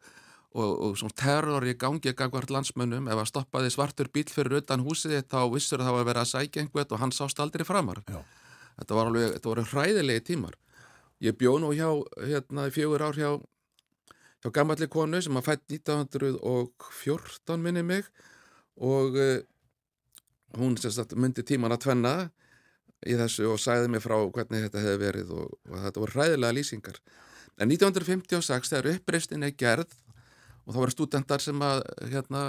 S5: og, og svona terror í gangi gangvart landsmönnum. Ef að stoppaði svartur bíl fyrir utan húsið þá vissur það að vera að sækja einhvert og hann sást aldrei framar.
S1: Já.
S5: þetta var alveg, þetta voru hræðilegi tímar. Ég bjó nú hjá hérna fjögur ár hjá hjá gammalli konu sem að fætt 1914 minni mig og uh, hún sagt, myndi tíman að tvenna í þessu og sæði mig frá hvernig þetta hefði verið og, og þetta voru hræðilega lýsingar En 1956 þegar uppreistin er gerð og þá voru stúdendar sem að hérna,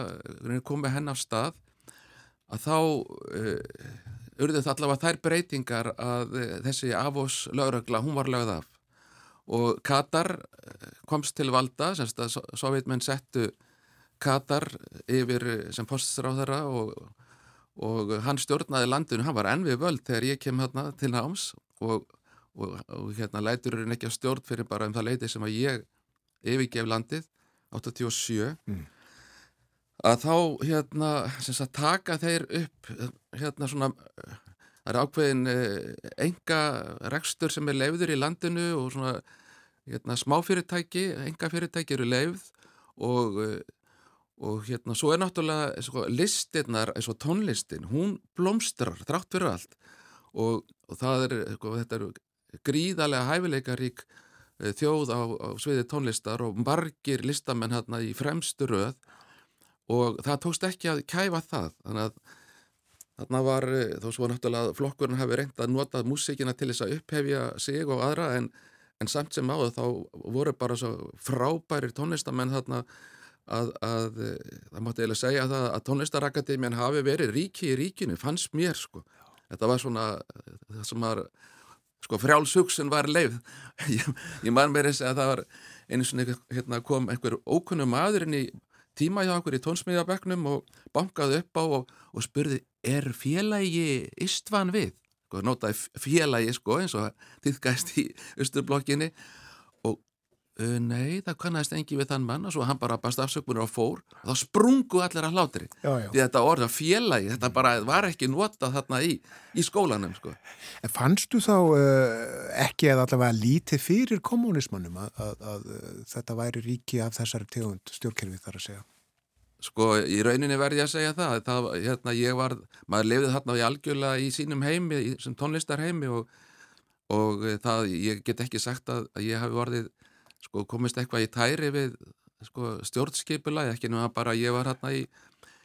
S5: komið henn á stað að þá uh, urðu það allavega þær breytingar að uh, þessi afós lögregla, hún var lögð af. Og Katar komst til valda, semst að sovjetmenn settu Katar yfir sem poststráðara og, og hann stjórnaði landinu, hann var enn við völd þegar ég kem hérna til náms og og, og hérna lætur hún ekki að stjórn fyrir bara um það leiti sem að ég yfirgef landið 87 mm. að þá hérna að taka þeir upp hérna svona það er ákveðin enga rekstur sem er leiður í landinu og svona hérna, smáfyrirtæki, enga fyrirtæki eru leið og og hérna svo er náttúrulega sko, listinnar eins og tónlistin hún blómstrar þrátt fyrir allt og, og það er, sko, þetta eru gríðarlega hæfileikarík eh, þjóð á, á sviði tónlistar og margir listamenn hérna í fremstu röð. Og það tókst ekki að kæfa það. Þannig að þarna var eh, þó svo náttúrulega flokkurinn hafi reynd að nota músíkina til þess að upphefja sig og aðra en, en samt sem áður þá voru bara svo frábærir tónlistamenn þarna að, að eh, það mátti eiginlega segja það að tónlistarakadémian hafi verið ríki í ríkinu, fannst mér sko. Þetta var svona það sem var sko frjálsugsun var leið [LAUGHS] ég, ég man mér þess að það var einu svona hérna, kom einhver ókunnu maðurinn í tíma hjá okkur í tónsmíðabeknum og bankaði upp á og, og spurði er félagi istvan við? Sko, notaði félagi sko eins og þýðgæst í austurblokkinni Uh, nei, það kannast engi við þann mann og svo hann bara bast afsökmunir og fór og þá sprungu allir að hlátri
S1: já, já.
S5: því þetta orða félagi, þetta bara var ekki notað þarna í, í skólanum sko.
S1: En fannstu þá uh, ekki eða allavega lítið fyrir kommunismannum að, að, að, að þetta væri ríki af þessari tegund stjórnkerfi þar að segja?
S5: Sko, í rauninni verði ég að segja það, það hérna, ég var, maður lefði þarna í algjörlega í sínum heimi, í, sem tónlistarheimi og, og það, ég get ekki sagt að ég hafi vorðið sko, komist eitthvað í tæri við sko, stjórnskipula, ekki nú að bara ég var hérna í,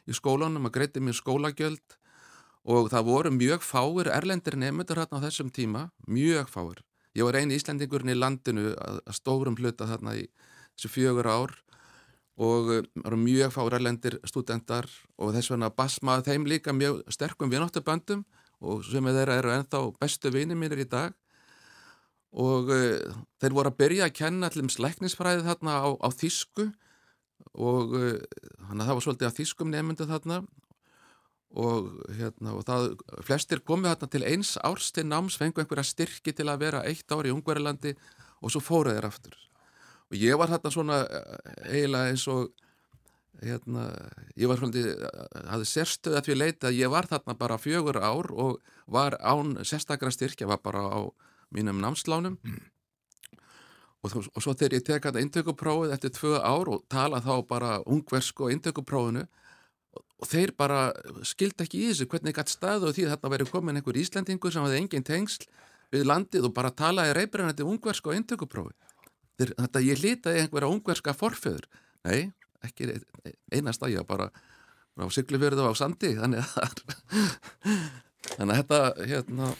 S5: í skólanum að greiti mér skólagjöld. Og það voru mjög fáir erlendir nefndur hérna á þessum tíma, mjög fáir. Ég var eini íslendingurinn í landinu að, að stórum hluta þarna í þessu fjögur ár. Og um, voru mjög fáir erlendir stúdendar og þess vegna basmaði þeim líka mjög sterkum vinóttaböndum og sem þeirra eru ennþá bestu vinið mínir í dag og uh, þeir voru að byrja að kenna allir um slæknisfræði þarna á, á þýsku. Og uh, þannig að það var svolítið að þýskum nefndu þarna. Og, hérna, og það, flestir komið þarna til eins árs til náms, fengu einhverja styrki til að vera eitt ár í Ungverilandi og svo fóruð þeir aftur. Og ég var þarna svona eh, eiginlega eins og hérna, ég var svolítið hafði sérstöð að því leita að ég var þarna bara fjögur ár og var án sérstakra styrkja, var bara á mínum námslánum mm. og, og svo þegar ég tek að intökuprófið eftir tvö ár og tala þá bara ungversk og intökuprófinu og, og þeir bara skildi ekki í þessu hvernig gætt staðu og því þetta veri komin einhver Íslandingur sem hafði engin tengsl við landið og bara talaði reybrennandi ungversk og intökuprófi þeir, þetta ég litaði einhverja ungverska forföður nei, ekki einast að ég bara á syklufjörðu á sandi þannig að [LAUGHS] þannig að þetta hérna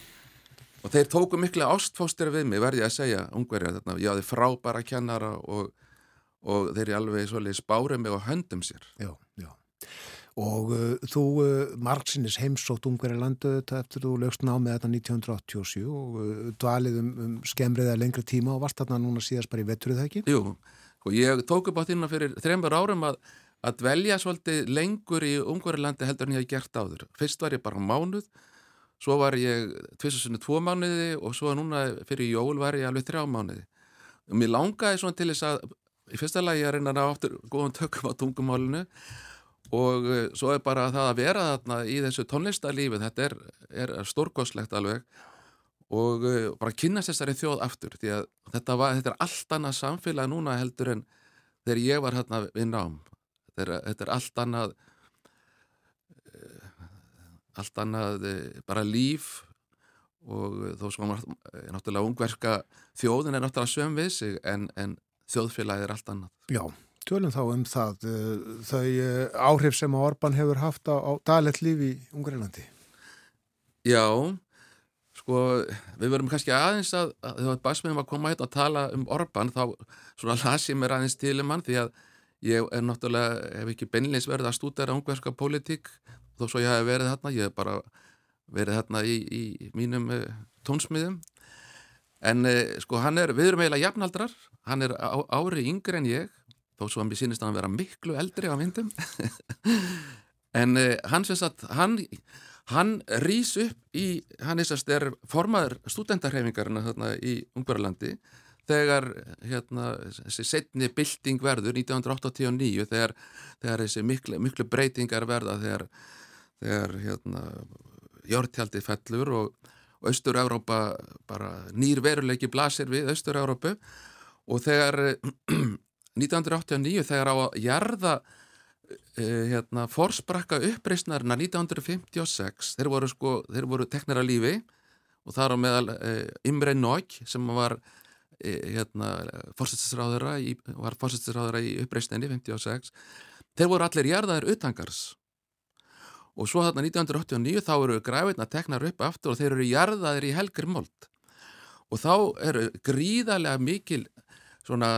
S5: og þeir tóku miklu ástfóstir við mig verði að segja, ungverja þetta ég hafði frábæra kennara og, og þeir eru alveg svolítið spárið mig og höndum sér
S1: Já, já. Og uh, þú uh, margsinnis heimsótt ungverja landu þetta eftir þú lögst námið þetta 1987 og uh, dvalið um, um skemriða lengri tíma og varst þarna núna síðast bara í vetturið það ekki?
S5: Jú, og ég tók upp á þínu fyrir þreymur árum að, að dvelja svolítið lengur í ungverja landi heldur en ég hef gert áður. Fyrst var ég bara mánuð svo var ég tvisasunni tvo mánuði og svo núna fyrir jól var ég alveg þrjá mánuði. Mér langaði svona til þess að í fyrsta lagi að reyna að ná áttur góðan tökum á tungumálinu og uh, svo er bara það að vera þarna í þessu tónlistarlífi, þetta er, er stórkoslegt alveg og uh, bara kynast þessari þjóð aftur því að þetta, var, þetta er allt annað samfélag núna heldur en þegar ég var hérna við nám. Þetta er, þetta er allt annað allt annað eh, bara líf og þó sem var eh, náttúrulega ungverska þjóðin er náttúrulega söm við sig en, en þjóðfélagið er allt annað.
S1: Já, tölum þá um það eh, þau áhrif sem Orban hefur haft á, á dalet líf í Ungverðilandi.
S5: Já, sko við verum kannski aðeins að, að þegar basmiðum að koma hérna að tala um Orban þá svona las ég mér aðeins til um hann því að ég er náttúrulega, hef ekki beinleins verið að stúdera ungverska pólitík þó svo ég hef verið hérna, ég hef bara verið hérna í, í mínum uh, tónsmiðum. En uh, sko hann er, við erum eiginlega jafnaldrar hann er á, ári yngre en ég þó svo að mér sínist að hann vera miklu eldri á myndum. [LAUGHS] En uh, hann sem sagt, hann hann rýs upp í, hann er formaður studentarhefingarna þarna í Ungverðarlandi þegar hérna, þessi setni bylting verður 1989 þegar, þegar þessi miklu, miklu breytingar verða þegar þegar hérna, jórntjaldi fellur og, og Östur-Európa bara nýr veruleiki blasir við Östur-Európu og þegar [CLEARS THROAT] 1989 þegar á að jarða eh, hérna, forsprakka uppreysnarna 1956 þeir voru, sko, þeir voru teknir að lífi. Og þar á meðal eh, Imre Nók sem var eh, hérna, fórsættisráðara í, í uppreysninni 56 þeir voru allir jarðaðir utangars og svo þarna 1989 þá eru græfirna teknar upp aftur og þeir eru jarðaðir í helgri mold. Og þá eru gríðarlega mikil svona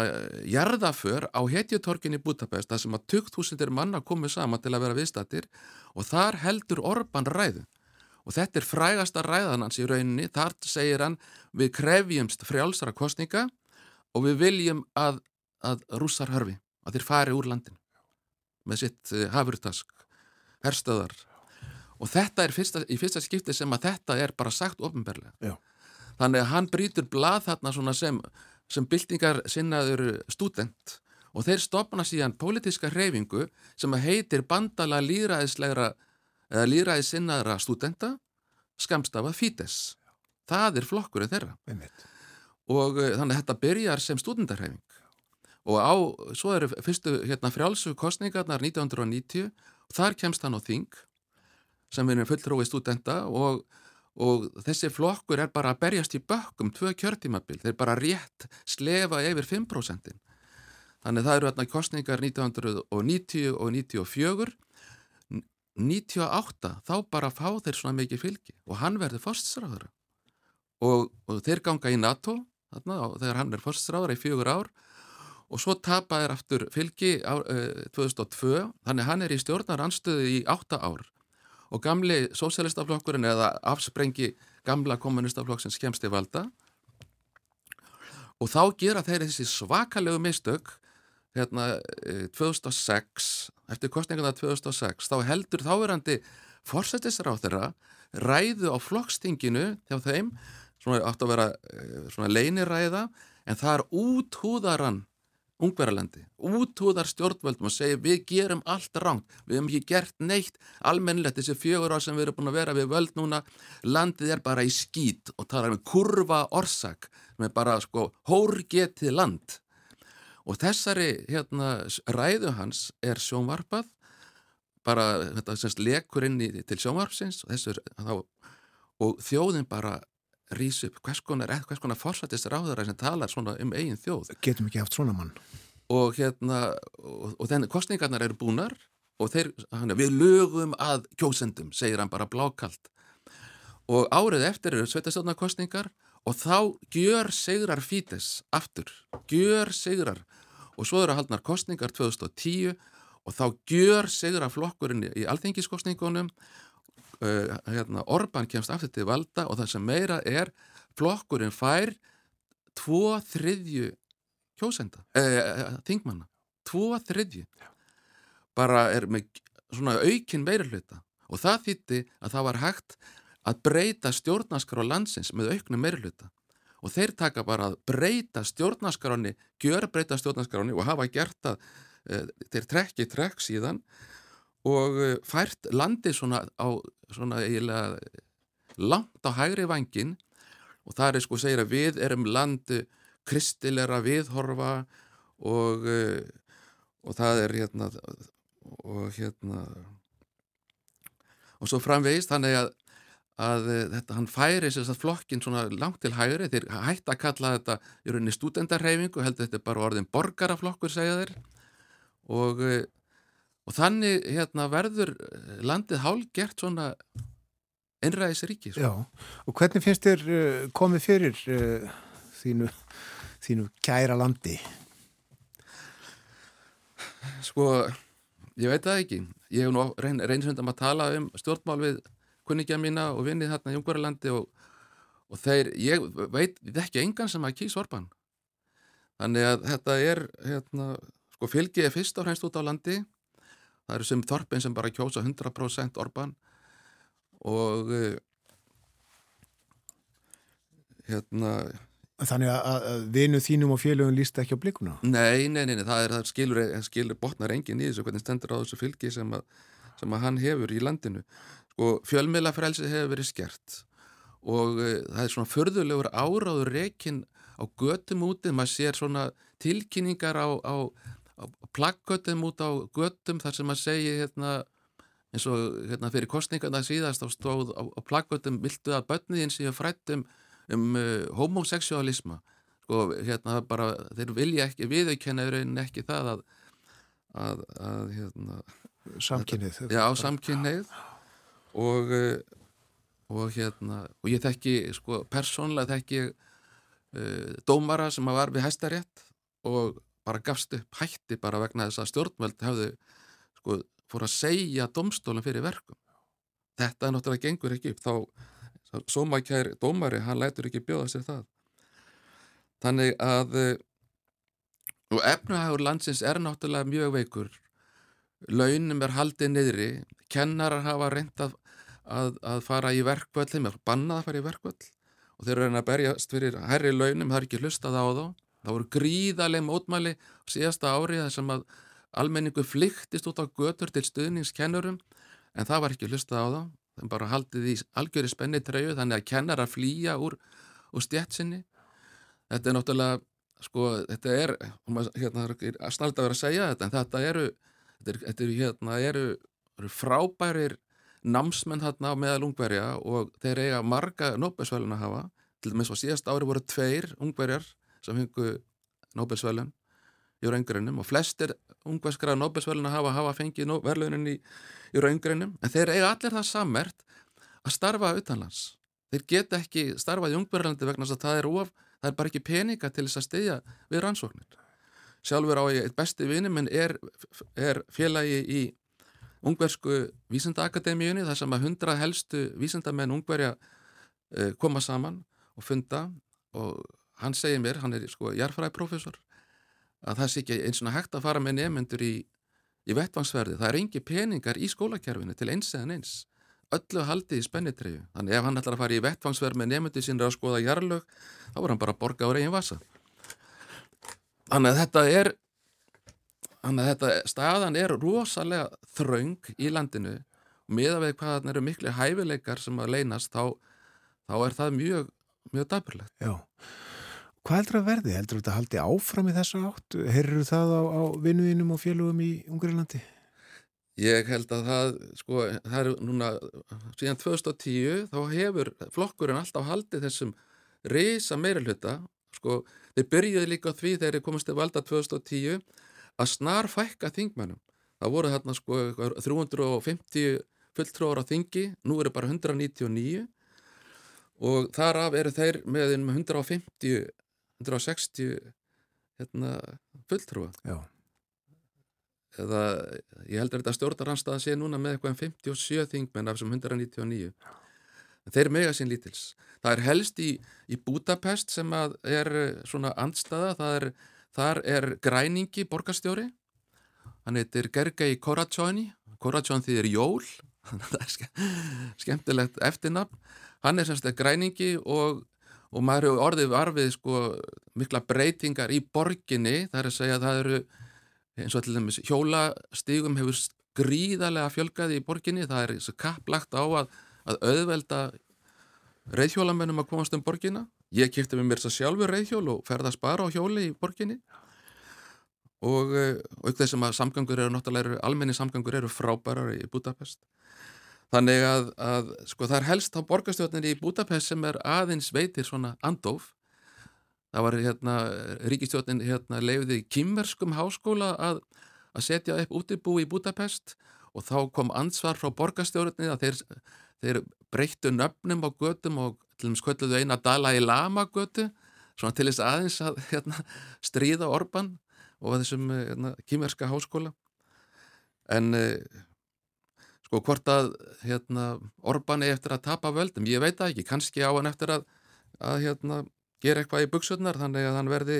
S5: jarðaför á hetjutorkin í Budapest það sem að 2000 manna komið sama til að vera viðstattir og þar heldur Orban ræðu. Og þetta er frægasta ræðan hans í rauninni. Þar segir hann við krefjumst frjálsara kostninga og við viljum að, að rússar hörfi að þeir fari úr landin með sitt uh, hafurtask herstöðar og þetta er fyrsta, í fyrsta skipti sem að þetta er bara sagt ofnberlega þannig að hann brítur blað þarna sem, sem byltingar sinnaður student og þeir stopna síðan pólitíska hreyfingu sem að heitir bandala líðræðislegra eða líðræðisinnaðra studenta skamstafa Fides það er flokkurinn þeirra.
S1: Einmitt.
S5: og uh, þannig að þetta byrjar sem studentarhreyfing og á, svo eru fyrstu hérna frjálsu kostningarnar 1990 og þar kemst hann á þing sem er fulltrói studenta og, og þessi flokkur er bara að berjast í bökkum tvö kjörtímabil, þeir bara rétt slefa yfir 5%. Þannig það eru hérna kostningar 1990 og 94 98 þá bara fá þeir svona mikið fylgi og hann verður fórstsráður og, og þeir ganga í NATO þarna, þegar hann er fórstsráður í fjögur ár og svo tapa þeir aftur fylgi á, uh, 2002 þannig hann er í stjórnar anstöðu í 8 ár og gamli sósélistaflokkurinn eða afsprengi gamla kommunistaflokk sem skemst í valda. Og þá gera þeir þessi svakalegu mistök hérna 2006 eftir kostningarna 2006 þá heldur þáverandi fórsættisráð þeirra ræðu á flokkstinginu hjá þeim svona átt að vera svona leiniræða en það er úthúðaran ungverðarlendi, útúðar stjórnvöldum og segja við gerum allt ránt, við hefum ekki gert neitt. Almennilegt þessi fjögur ár sem við erum búin að vera við völd núna, landið er bara í skít og það er með kurva orsak, með bara sko hórgetið land. Og þessari hérna ræðu hans er sjónvarpað bara þetta semst lekur inn í, til sjónvarpsins og, þessur, þá, og þjóðin bara rýs upp hvers konar, hvers konar fórsættist ráðara sem talar svona um eigin þjóð.
S1: Getum ekki haft svona mann.
S5: Og hérna, og, og þenni kostningarnar eru búnar og þeir, hann, við lögum að kjósendum, segir hann bara blákalt. Og árið eftir eru sveitastjórnarkostningar og þá gjör sigrar Fítes aftur, gjör sigrar. Og svo eru haldnar kostningar 2010 og þá gjör sigrar flokkurinn í alþengiskostningunum uh, hérna, Orban kemst aftur til valda og það sem meira er flokkurinn fær tvo þriðju kjósenda, uh, þingmanna. Tvo þriðju. Bara er með svona aukin meirulhauta og það þýtti að það var hægt að breyta stjórnaskar á landsins með auknum meirulhauta og þeir taka bara að breyta stjórnaskaráni, gjör breyta stjórnaskaráni og hafa gert það, e, þeir trekki trekk síðan og e, fært landi svona á svona eiginlega langt á hægri vangin og það er sko að segja að við erum landi kristilera viðhorfa og, e, og það er hérna og hérna og svo framvegist þannig að, að þetta hann færi þess að flokkin svona langt til hægri. Þeir hætti að kalla þetta í rauninni studendarhefingu heldur þetta bara orðin borgaraflokkur segja þeir. Og, og þannig hérna verður landið hálgert svona einræðis ríki
S1: sko. Já, og hvernig finnst þér uh, komið fyrir uh, þínu, þínu kæra landi?
S5: Sko Ég veit það ekki. Ég hef nú reynsundum að tala um stjórnmál við kunningja mína og vinnið þarna í Ungverðarlandi og, og þeir, ég veit ekki engan sem að kýsa Orban. Þannig að þetta er, hérna, sko fylgið er fyrst á hreinst út á landi. Það eru sem þorpin sem bara kjósa 100% Orban og hérna
S1: Þannig að, að vinu þínum og félögum líst ekki á blikuna?
S5: Nei, nei, nei, nei það, er, það skilur, skilur botnar engin í þessu hvernig stendur á þessu fylgi sem að, sem að hann hefur í landinu. Sko, fjölmiðlafrælsi hefur verið skert og e, það er svona förðulegur áráður rekin á götum úti, maður sér svona tilkynningar á, á plaggötum út á götum þar sem maður segir hérna eins og hérna fyrir kostningarna síðast á stóð á, á plaggötum viltu að börniðin séu frættum um uh, homoseksualisma sko, hérna bara, þeir vilja ekki viðaukenna ekki það að að, að hérna
S1: Samkynnið
S5: Já, samkynnið og uh, og hérna, og ég þekki sko, persónlega þekki uh, dómara sem að var við hæstarétt og bara gafst upp hætti bara vegna þess að stjórnveld hafðu sko, fór að segja domstólum fyrir verkum þetta er náttúrulega gengur ekki upp þá Sómakær dómari, hann lætur ekki bjóða sér það. Þannig að eh, og efnahægur landsins er náttúrulega mjög veikur. Launum er haldið niðri, kennarar hafa reyndað að, að fara í verkvöld, þeim er bannað að fara í verkvöld og þeir eru að berjast fyrir herri launum, það er ekki hlustað á þá. Það voru gríðarlega mótmæli síðasta ári þar sem að almenningu flyktist út á götur til stuðningskennurum en það var ekki hlustað á þá. Þeim bara haldið í algjöri spenni treyju þannig að kennar að flýja úr, úr stjætsinni þetta er náttúrulega sko, þetta er hérna, snart að vera að segja þetta en þetta eru, þetta er, þetta er, hérna, eru, eru frábærir námsmenn hérna á meðal ungverja og þeir eiga marga Nobelsvælun að hafa. Til dæmis á síðast ári voru tveir ungverjar sem hengu Nobelsvælun í raungurinnum og flestir ungverskra Nobelsvælun að hafa hafa fengið verðlunin í í raungrinum, en þeir eiga allir það sammert að starfa utanlands. Þeir geta ekki starfað í ungverðarlandi vegna þess að það er of, það er bara ekki peninga til þess að steyja við rannsóknir. Sjálfur á ég, eitt besti vini minn er, er félagi í ungversku vísindaakademíunni þar sem að hundra helstu vísindamenn ungverja uh, koma saman og funda og hann segir mér, hann er sko jarfræðprofessor, að það sé ekki eins og hægt að fara með nefnendur í í vettvangsverði, það er engi peningar í skólakerfinu til eins eðan eins öllu haldið í spennitreyju. Þannig ef hann ætlar að fara í vettvangsverð með nefndi sínir að skoða jarlög, þá er hann bara að borga á reygin vasa. Þannig að þetta er þannig að þetta staðan er rosalega þraung í landinu. Og miða við hvað það eru miklu hæfileikar sem að leynast þá, þá er það mjög, mjög
S1: Hvað heldur að verði? Heldur þetta að haldi áfram í þessu átt? Herru það á, á vinnuðinum og félögum í Ungarilandi?
S5: Ég held að það, sko, það er núna, síðan 2010 þá hefur flokkurinn alltaf haldið þessum reysa meiralhuta, sko, þeir byrjuði líka því þegar þeir komist til valda 2010 að snar fækka þingmennum. Það voru þarna, sko, 350 fulltróður á þingi, nú eru bara 199 og þar af eru þeir með um 150 160 hérna, fulltrúa.
S1: Já.
S5: eða ég heldur þetta stjórnaranstaða sé núna með eitthvað um 57 þingmenn af þessum 199 en þeir mega sín lítils. Það er helst í, í Budapest sem er eh, svona andstaða. Það er, þar er græningi borgarstjóri. Hann heitir Gergei Koratsjóni Koratsjón þýðir jól. [LAUGHS] Það er ske skemmtilegt eftirnafn. Hann er semst að græningi og, og maður eru orðið varfið sko mikla breytingar í borginni. Það er að segja að það eru eins og til dæmis hjólastígum hefur gríðarlega fjölgaði í borginni. Það er kapplagt á að, að auðvelda reyðhjólamennum að komast um borginna ég kipti með mér þess að sjálfur reyðhjól og ferða að spara á hjóli í borginni. Og auk þessum að samgangur eru náttúrulega, almenni samgangur eru frábærar í Budapest þannig að, að sko það er helst á borgarstjórnir í Budapest sem er aðeins veitir svona andof það var hérna ríkistjórnin hérna leiðið í kymverskum háskóla að, að setja upp útibú í Budapest og þá kom ansvar frá borgarstjórnir að þeir, þeir breyttu nöfnum á götum og til dæmis kvölduðu eina Dalai Lama götu svona til þess aðeins að hérna, stríða Orban og þessum hérna, kýmerska háskóla. En sko hvort að hérna, Orban er eftir að tapa völdum, ég veit það ekki. Kannski á hann eftir að, að hérna, gera eitthvað í buksurnar þannig að hann verði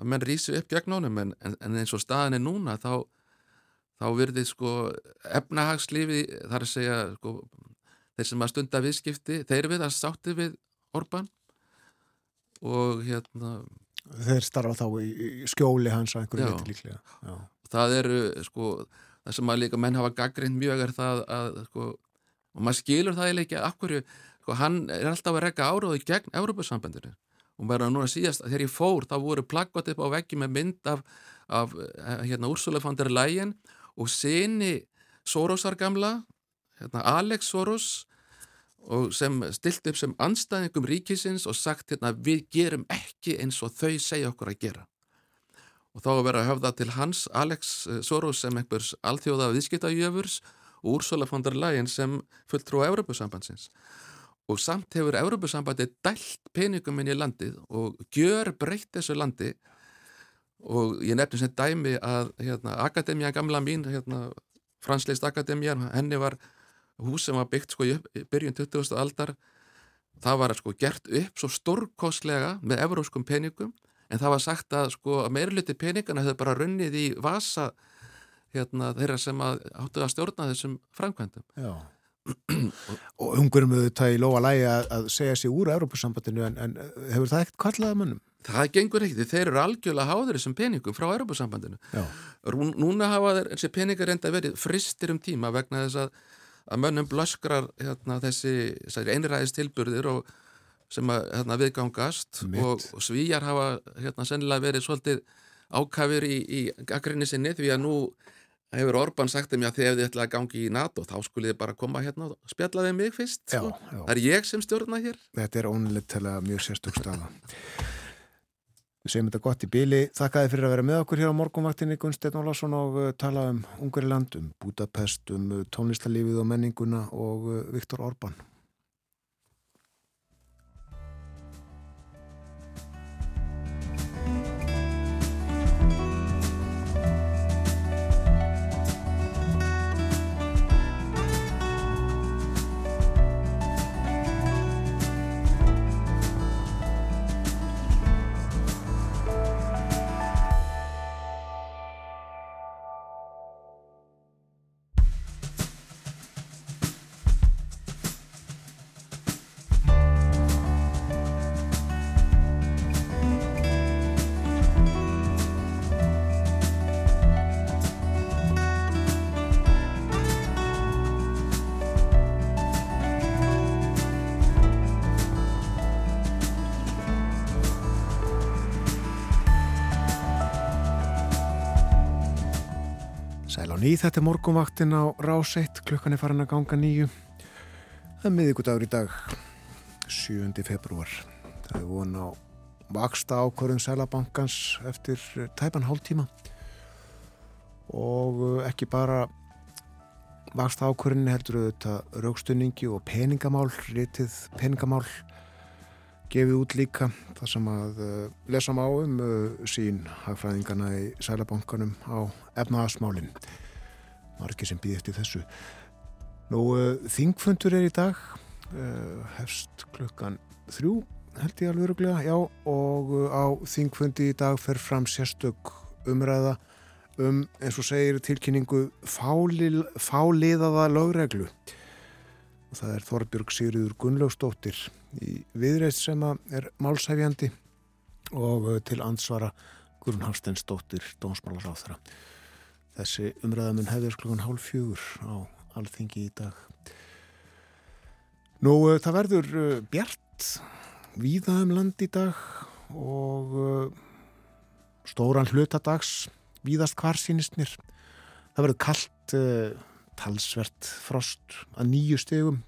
S5: að menn rýsi upp gegn honum. En, en, en eins og staðin er núna þá, þá verði sko efnahagslífi þar að segja sko, þeir sem að stunda viðskipti þeir við að sátti við Orban og hérna
S1: Þeir starfa þá í, í skjóli hans að einhverju viti líklega. Já.
S5: Það eru, sko, það sem að líka menn hafa gaggrind mjög er það að, sko, og maður skilur það eða ekki að akkur, sko, hann er alltaf að rekka áróði gegn Európa-sambandinu og maður er núna síðast að þegar ég fór þá voru plaggott upp á veggi með mynd af, af hérna, Úrsula von der Leyen og sinni Sorosar gamla, hérna, Alex Soros og sem stilt upp sem anstæðingum ríkisins og sagt hérna við gerum ekki eins og þau segja okkur að gera og þá að vera að höfða til hans Alex Soros sem einhvers alþjóða viðskiptajöfurs og Úrsula von der Leyen sem fulltrú á Európusambandsins og samt hefur Európusambandi dælt peningum inn í landið og gjör breytt þessu landi. Og ég nefnum sem dæmi að hérna, Akademia gamla mín hérna, Fransleist Akademia henni var hús sem var byggt sko í byrjun 20. aldar. Það var sko gert upp svo stórkostlega með evróskum peningum en það var sagt að sko að meirluti peningana hefur bara runnið í vasa hérna þeirra sem að áttu að stjórna þessum framkvæmdum.
S1: Já. Og ungurum auðvitað í lóa lægi að, að segja sér úr Európusambandinu en, en hefur það ekkert kvallaða mannum?
S5: Það gengur ekki, þeir eru algjörlega háður þessum peningum frá Európusambandinu Núna hafa þessi peningar enda verið fristir um tíma vegna þess að að mönnum blöskrar hérna, þessi einræðist tilburðir og sem að hérna, viðgangast og, og svíjar hafa hérna, sennilega verið svolítið ákafir í, í aggrinni sinni því að nú hefur Orban sagt um já þegar þið ætlaði að gangi í NATO þá skulle þið bara koma hérna og spjalla þið mig fyrst
S1: já,
S5: sko.
S1: já.
S5: það er ég sem stjórna hér.
S1: Þetta er ónilegt til að mjög sérstök staða. Við segjum þetta gott í bíli Þakkaði fyrir að vera með okkur hér á morgunvaktinni Gunsteinn Ólason og uh, tala um Ungariland, um Budapest, um uh, tónlistarlífið og menninguna og uh, Viktor Orban þetta er morgunvaktin á rás 1, klukkan er farin að ganga nýju. Það er miðvíkudagur í dag, 7. februar. Það er von á vaksta ákvörðun Sælabankans eftir tæpan hálftíma og ekki bara vaksta ákvörðunni heldur auðvitað raukstunningi og peningamál, ritið peningamál gefið út líka það sem að uh, lesa má um sín hagfræðingana í sælabankanum á efnaðasmálinn. Marki sem býð eftir þessu. Nú, uh, þingfundur er í dag, hefst klukkan þrjú held ég alveg öruglega, já, og á þingfundi í dag fer fram sérstök umræða um, eins og segir tilkynningu, fálil, fáliðaða lögreglu. Og það er Þorbjörg Sigriður Gunnlaugstóttir í viðreist sem er málsæfjandi og til ansvara Guðrun Hafstensdóttir dónsmálar á þeirra. Þessi umræðamun hefður klukkan hálf fjögur á alþingi í dag. Nú, uh, það verður uh, bjart víðaðum land í dag og stóran hlutadags víðast hvar sínist mér. Það verður kallt talsvert frost að nýju stegum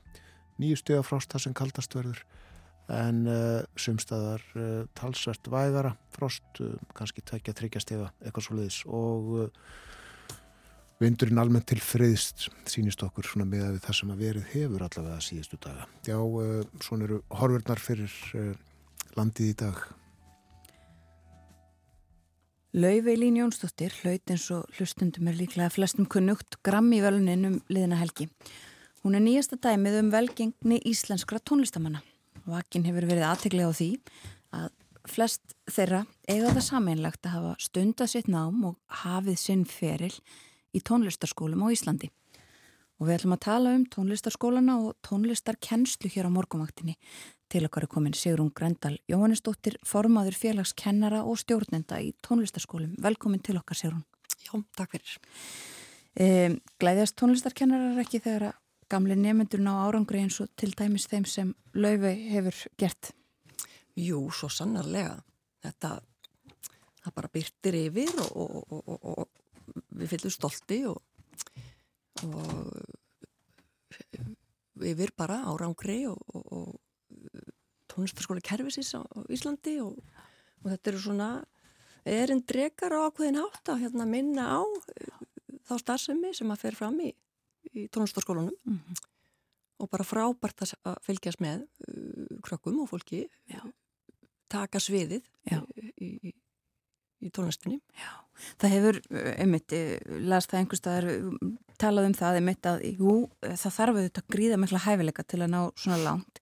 S1: nýju stega frost það sem kaldast verður en uh, sumstaðar uh, talsvert vægara frost, uh, kannski tvekja þryggja stega eitthvað svo leiðis og vindurinn almennt til friðst sínist okkur svona með að það sem að verið hefur allavega síðustu daga. Já, svona eru horfurnar fyrir landið í dag.
S2: Lauveilín Jónsdóttir hlaut eins og hlustundum er líklega flestum kunnugt grammi völunin um liðina helgi. Hún er nýjasta dæmið um velgengni íslenskra tónlistamanna. Vakin hefur verið aðteglega á því að flest þeirra eiga það sameinlegt að hafa stunda sitt nám og hafið sinn feril í tónlistarskólum á Íslandi. Og við ætlum að tala um tónlistarskólana og tónlistarkennslu hér á morgumaktinni Til okkar er komin Sigrun Grendal Jóhannesdóttir, formaður félagskennara og stjórnenda í tónlistaskólum. Velkomin til okkar Sigrun.
S6: Já, takk fyrir.
S2: E, Glæðjast tónlistarkennarar ekki þegar að gamle nefnendur ná árangri eins og til dæmis þeim sem Laufey hefur gert?
S6: Jú, svo sannarlega. Þetta, bara byrtir yfir og, og, og, og við fylgum stolti og yfir bara árangri og tónlistarskóli kervisins á Íslandi og, og þetta eru svona erinn drekar á ákveðin hátt að hérna, minna á uh, þá starfsemi sem að fer fram í, í tónlistarskólunum mm -hmm. og bara frábært að fylgjast með uh, krökkum og fólki Já. taka sviðið uh, í, í, í tónlistinni.
S2: Já, það hefur einmitt, las það einhverstaðar talað um það einmitt að jú, það þarf auðvitað að gríða mikla hæfileika til að ná svona langt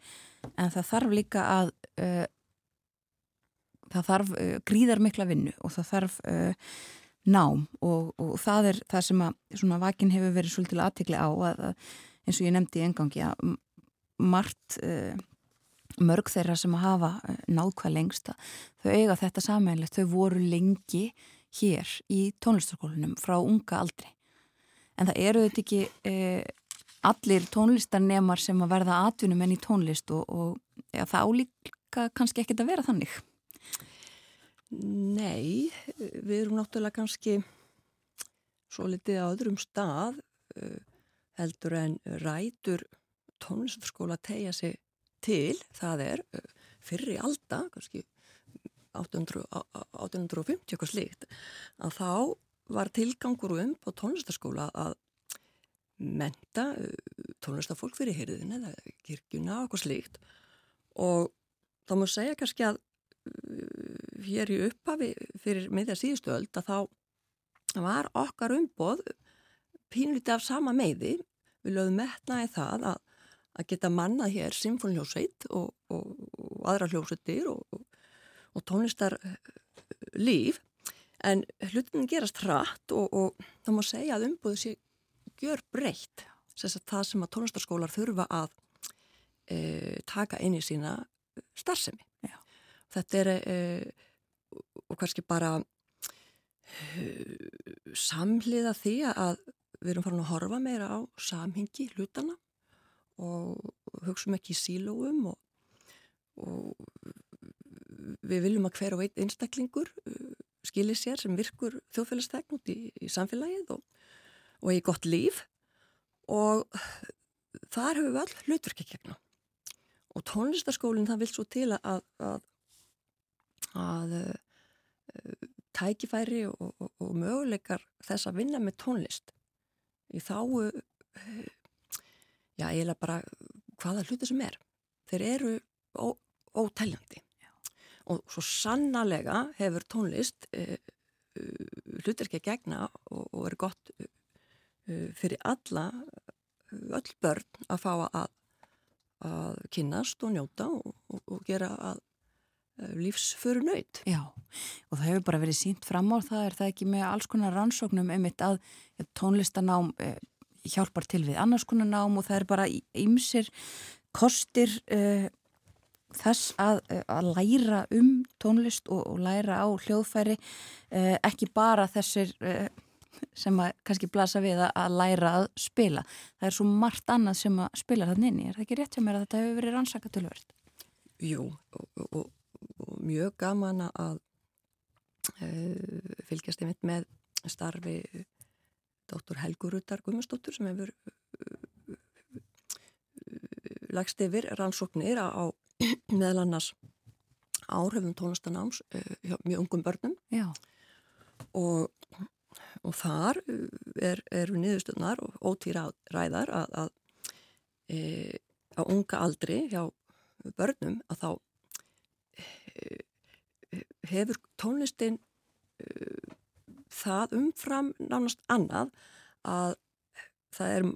S2: en það þarf líka að uh, það þarf uh, gríðar mikla vinnu og það þarf uh, nám og, og það er það sem að svona vakin hefur verið svolítið aðtikli á að eins og ég nefndi í engangi að margt mörg þeirra sem að hafa náðkvæð lengsta, þau eiga þetta sammeilegt, þau voru lengi hér í tónlistarskólunum frá unga aldri en það eru þetta ekki allir tónlistarnemar sem að verða atvinnum enn í tónlist og, og ja, það álíka kannski ekkit að vera þannig?
S6: Nei, við erum náttúrulega kannski svo litið á öðrum stað uh, heldur en rætur tónlistarskóla tegja sig til, það er fyrri alda, kannski 800, 850 eitthvað slíkt, að þá var tilgangur um á tónlistarskóla að menta tónlistafólk fyrir hyrðin eða kirkjuna eitthvað slíkt. Og þá má segja kannski að hér í upphafi fyrir miðja síðustu öld að þá var okkar umboð pínlítið af sama meiði. Við lögum metnaði það að, að geta mannað hér symfónljósveit og, og, og aðra hljósveitir og, og tónlistar líf en hlutin gerast hratt og þá má segja að umboðu sé gjör breytt það sem að tónlistarskólar þurfa að e, taka inn í sína starfsemi Já. þetta er e, og kannski bara e, samhliða því að við erum farin að horfa meira á samhengi hlutana og hugsaum ekki í sílóum og, og við viljum að hver og einn einstaklingur skilir sér sem virkur þjóðfélagstegn út í, í samfélagið og og eigi gott líf. Og þar hefur við all hlutverki gegna og tónlistarskólinn það vil svo til að að, að uh, tækifæri og, og, möguleikar þess að vinna með tónlist í þá uh, já, eiginlega bara hvaða hluti sem er. Þeir eru ótæljandi og svo sannarlega hefur tónlist uh, uh, hlutir ekki að gegna og, og er gott uh, fyrir alla öll börn að fá að, að kynast og njóta og, og, og gera að lífsföru nöyt.
S2: Já, og það hefur bara verið sínt fram á það er það ekki með alls konar rannsóknum einmitt að tónlistanám eh, hjálpar til við annars konar nám og það er bara ymsir kostir eh, þess að, að læra um tónlist og, og læra á hljóðfæri eh, ekki bara þessir eh, sem að kannski blasa við að, að læra að spila. Það er svo margt annað sem að spila þannig inn í. Er það ekki rétt hjá mér að þetta hefur verið rannsakatölverð?
S6: Jú, og, og, og mjög gaman að uh, fylgjast einmitt með starfi dóttur Helgur Ruttar Gummarsdóttur sem hefur uh, uh, lagst yfir rannsóknir á [CLEARS THROAT] meðal annars áhrifum tónlistanáms hjá mjög ungum börnum. Og, og þar er, eru niðurstöðnar og ótýra ræðar að, að á unga aldri hjá börnum að þá hefur tónlistin uh, það umfram nánast annað að það er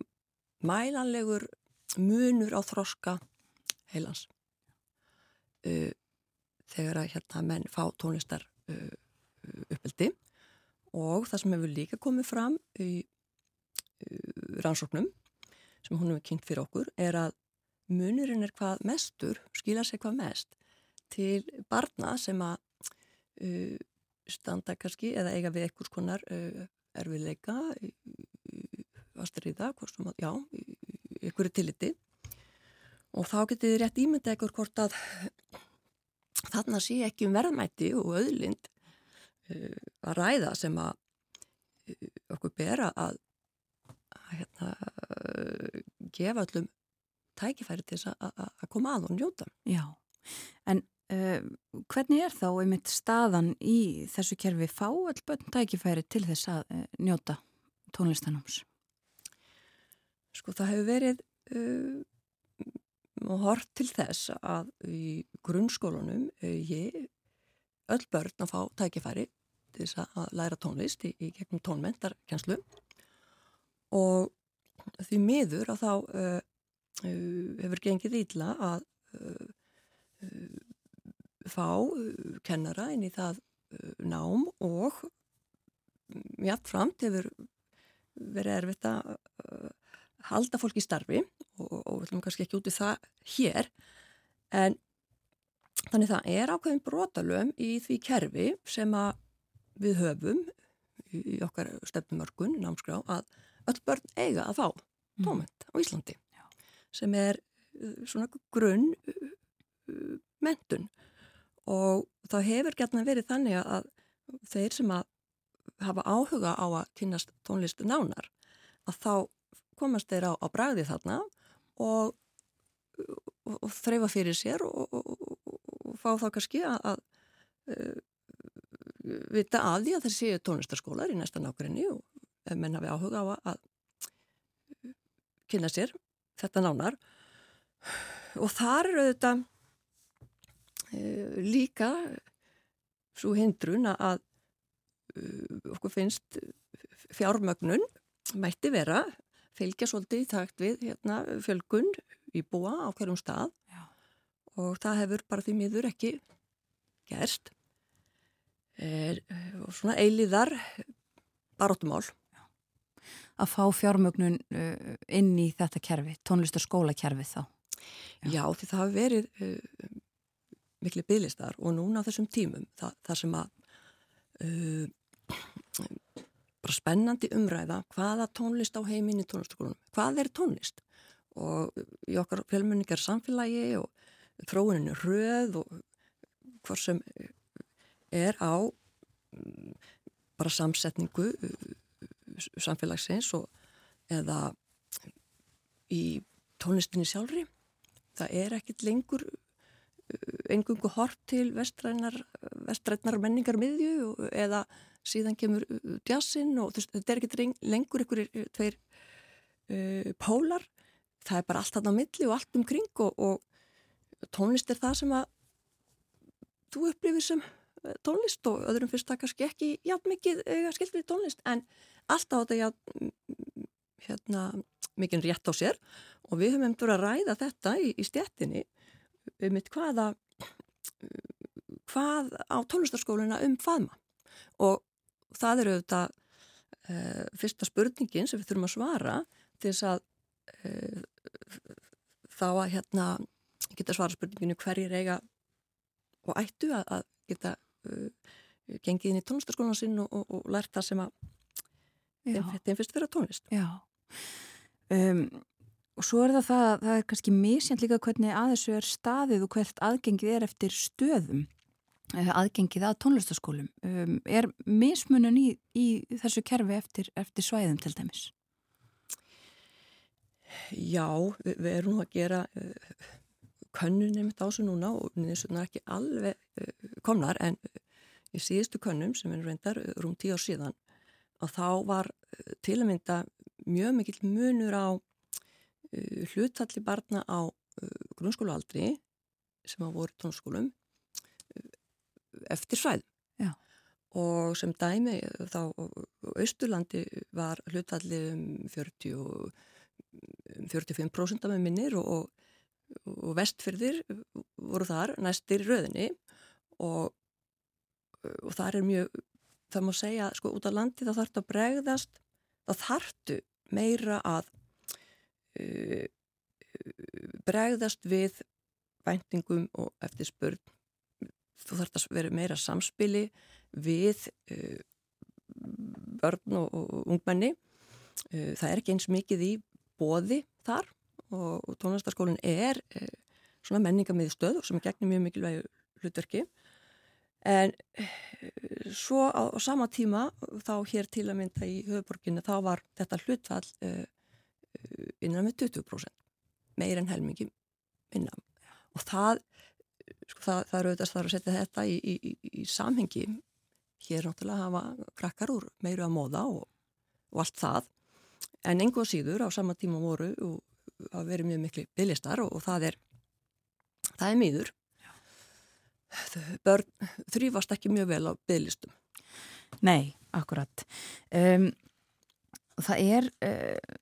S6: mælanlegur munur á þroska heilans. Uh, þegar að hérna menn fá tónlistar uh, uppeldi og það sem hefur líka komið fram í rannsóknum sem hún hefur kynnt fyrir okkur er að munurinn er hvað mestur, skila sig hvað mest til barna sem að uh, standa kannski eða eiga við einhvers konar uh, erfiðleika aðstriða, já, einhverju tilliti og þá getið þið rétt ímynda ekkur hvort að þarna sé ekki um verðmætti og öðlind uh, að ræða sem að uh, okkur bera að, að hérna, gefa allum tækifæri til þess að koma að og njóta.
S2: Já, en hvernig er þá einmitt staðan í þessu kerfi fá all börn tækifæri til þess að uh, njóta tónlistanums?
S6: Sko það hefur verið uh, hort til þess að í grunnskólunum ég öll börn að fá tækifæri til þess að læra tónlist í, í gegnum tónmentarkjænslu og því miður að þá hefur gengið ítla að fá uh, kennara inn í það uh, nám og mjögframt hefur verið erfitt að uh, halda fólk í starfi og, og við ætlum kannski ekki út í það hér en þannig það er ákveðin brotalöfum í því kerfi sem að við höfum í okkar stefnumörkun námskrá að öll börn eiga að fá mm. tómend á Íslandi Já. sem er svona grunn mentun og þá hefur gætna verið þannig að þeir sem að hafa áhuga á að kynast tónlist nánar að þá komast þeir á, á bræði þarna og, og, og þreyfa fyrir sér og, og fá þá kannski að, að uh, vita að því að þeir séu tónlistarskólar í næsta nákvæmni og ef menn hafi áhuga á að, kynna sér þetta nánar. Og þar eru þetta Eh, líka svo hindrun að eh, okkur finnst fjármögnun mætti vera fylgja svolítið í takt við hérna, fjölgun í búa á hverjum stað. Já. og það hefur bara því miður ekki gerst. Er, og svona eiliðar baróttumál
S2: að fá fjármögnun inn í þetta kerfi, tónlistarskóla kerfi þá.
S6: Já, Já því það hafi verið miklu bygglistar og núna á þessum tímum það, það sem að uh, bara spennandi umræða hvaða tónlist á heiminni tónlistaskólunum, hvað er tónlist? Og í okkar fjölmunningar samfélagi og þróuninu röð og hvað sem er á bara samsetningu uh, samfélagsins og eða í tónlistinni sjálfri. Það er ekkit lengur engungu hort til vestrænar menningar miðju eða síðan kemur jazzin og þetta er ekki lengur einhverjir uh, tveir uh, pólar. Það er bara allt þarna á milli og allt umkring og, og tónlist er það sem að þú upplifir sem eh, tónlist og öðrum fyrst það kannski ekki jafn mikið við tónlist. En alltaf á þetta jafn, hérna, mikið rétt á sér og við höfum umdur að ræða þetta í, í stjettinni um hvaða hvað á tónlistarskóluna um faðma. Og það eru auðvitað uh, fyrsta spurningin sem við þurfum að svara til þess að uh, þá að hérna geta svara spurninginu hverjir eiga og ættu að, að geta uh, gengið inn í tónlistarskólan sinn og, og, og lært það sem að þeim, þeim fyrst vera tónlist.
S2: Já. Um, og svo er það það það er kannski misjant líka hvernig að þessu er staðið og hvert aðgengið er eftir stöðum eh, aðgengið að tónlistaskólum um, er mismunun í, í þessu kerfi eftir, eftir svæðum til dæmis?
S6: Já, við, við erum að gera uh, könnunum á þessu núna og það er ekki alveg uh, komnar en í síðustu könnum sem er reyndar rúm tíu ár síðan og þá var til að mynda mjög mikill munur á hlutalli barna á grunnskólualdri sem að voru tónskólum eftir svæð
S2: Já.
S6: og sem dæmi þá Östurlandi var hlutalli um 40 um 45% með minnir og, og vestfyrðir voru þar næstir röðinni og, og það er mjög það má segja, sko, út af landi þá þarf það að bregðast þá þartu meira að uh, bregðast við væntingum og eftir spurn þú þarf að vera meira samspili við uh, börn og, og ungmenni. Uh, það er ekki eins mikið í bóði þar og, og tónlistarskólinn er uh, svona menningamið stöð sem gegnir mjög mikilvæg hlutverki. En svo á, á sama tíma þá hér til að mynda í höfuborginni þá var þetta hlutfall innan með 20% meir en helmingi innan og það sko, það, það eru auðvitað að setja þetta í, í, í, í samhengi. Hér náttúrulega hafa krakkar úr meiru að móða og, og allt það. En engu síður á sama tíma voru og að vera mjög miklu bygglistar og, og það er það er mýður börn þrýfast ekki mjög vel á bygglistum
S2: Nei, akkurat. Um, það er uh,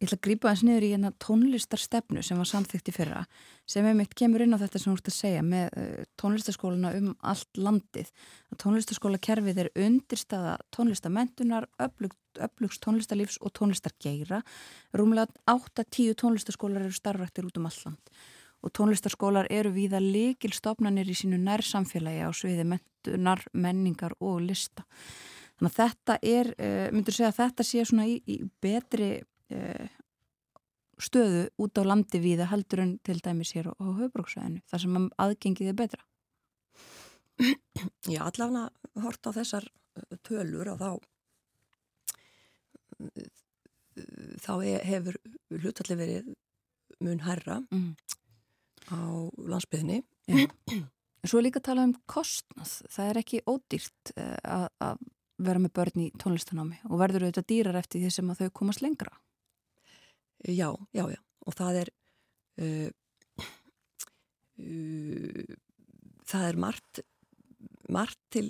S2: ég ætla að grípa þess niður í hérna tónlistarstefnu sem var samþygt í fyrra sem einmitt kemur inn á þetta sem þú ert að segja með uh, tónlistarskóluna um allt landið. Að tónlistarskólakerfið er undirstaða tónlistamentunar, öflugs tónlistarlífs og tónlistargeira. Rúmlega 8-10 tónlistarskólar eru starfrættir út um allt land. Og tónlistarskólar eru víða likil stopnanir í sínu nær samfélagi á sviði mentunar, menningar og lista. Þannig að þetta er, uh, myndur segja að þetta sé svona í, í betri stöðu út á landi við að heldur en til dæmis hér á, á höfbruksvæðinu þar sem aðgengið er betra?
S6: Já, allavega hort á þessar tölur og þá þá hefur hlutalli verið mun herra mm. á landsbyðinni
S2: Svo er líka tala um kostnað. Það er ekki ódýrt að, að vera með börn í tónlistanámi og verður auðvitað dýrar eftir því sem að þau komast lengra
S6: Já, já, já. Og það er uh, uh, það er margt margt til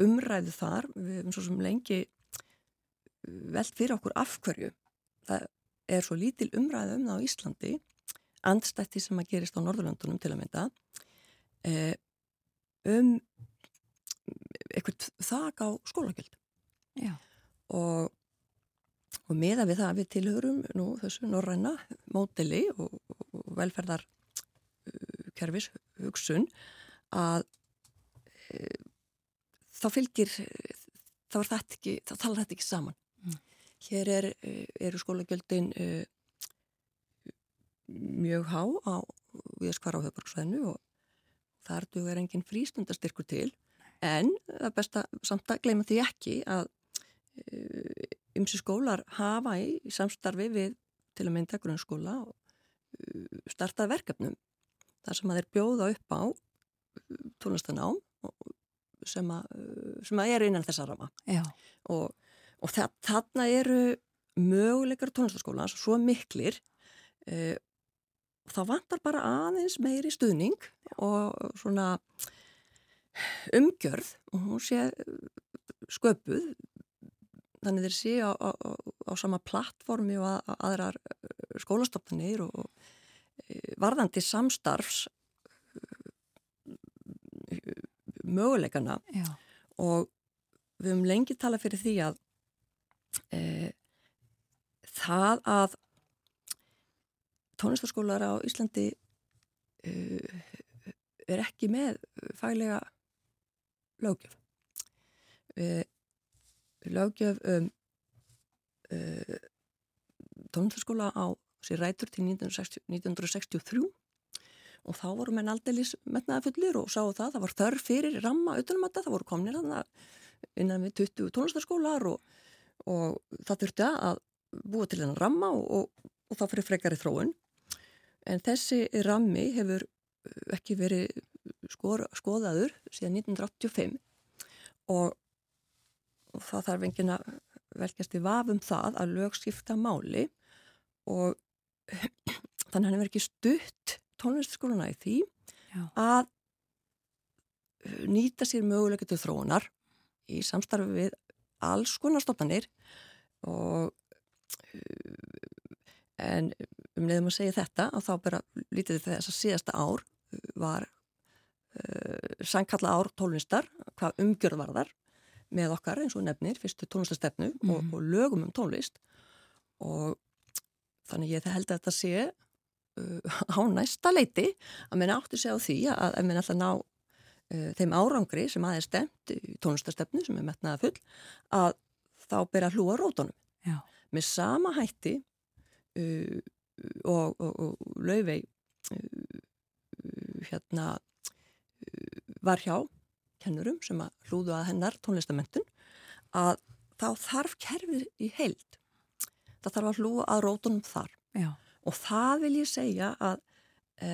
S6: umræðu þar. Við hefum svo sem lengi veld fyrir okkur afhverju það er svo lítil umræðu um það á Íslandi. Andstætti sem að gerist á Norðurlandunum til að mynda uh, um eitthvað þak á skólagjöld. Og og meða við það að við tilhörum nú þessu norræna móteli og, og velferðarkerfis uh, hugsun að e, þá fylgir þá er þetta ekki, þá talar þetta ekki saman. Mm. hér er, eru skólagjöldin e, mjög há á viðskvar á höfbruksvæðinu og þar duður engin frístundastyrkur til. En það er best að samt að gleyma því ekki að e, ymsi skólar hafa í, samstarfi við til að mynda grunnskóla og uh, starta verkefnum þar sem að þeir bjóða upp á uh, tónlistanám sem að, uh, sem að er innan þessa rama og, og það, þarna eru möguleikar tónlistaskóla svo miklir uh, þá vantar bara aðeins meiri stuðning og svona umgjörð og hún sé sköpuð þannig þeir sé á, á, á sama plattformi og að, aðrar skólastofnir og varðandi samstarfs möguleikana
S2: Já.
S6: og við höfum lengi talað fyrir því að e, það að tónlistaskólar á Íslandi e, er ekki með fælega lögjöf e, lögjöf um e, tónlistaskóla á sér rætur til 1960, 1963 og þá voru menn aldeilis metnaða fullir og sáu það, það var þörf fyrir ramma utanum þetta, það voru komnir innan við 20 tónlistarskólar og, og það þurfti að búa til þennan ramma og, og, og þá fyrir frekari þróun. En þessi rammi hefur ekki verið skor, skoðaður síðan 1985 og það þarf engin að velkjast í vafum það að lög skipta máli og [CLEARS THROAT] þannig að hann hefur ekki stutt tónlistaskóluna í því
S2: Já.
S6: að uh, nýta sér möguleika til þróunar í samstarfi við alls konar stofnanir og uh, en um leiðum að segja þetta og þá bara lítið þess að síðasta ár var uh, sannkalla ár tónlistar hvað umgjörð var þar með okkar eins og nefnir, fyrstu tónlistastefnu mm. og, og lögum um tónlist og þannig ég held að þetta sé uh, [LAUGHS] á næsta leiti að menna átti sig á því að ef menn alltaf ná uh, þeim árangri sem aðeins stemt í tónlistastefnu sem er metnaða full að þá byrja að hlúa rótunum
S2: Já.
S6: með sama hætti uh, og, og, og laufey uh, hérna uh, var hjá kennurum sem að hlúðu að hennar tónlistamentun að þá þarf kerfið í heild. Það þarf að hlúa að rótunum þar.
S2: Já.
S6: og það vil ég segja að e,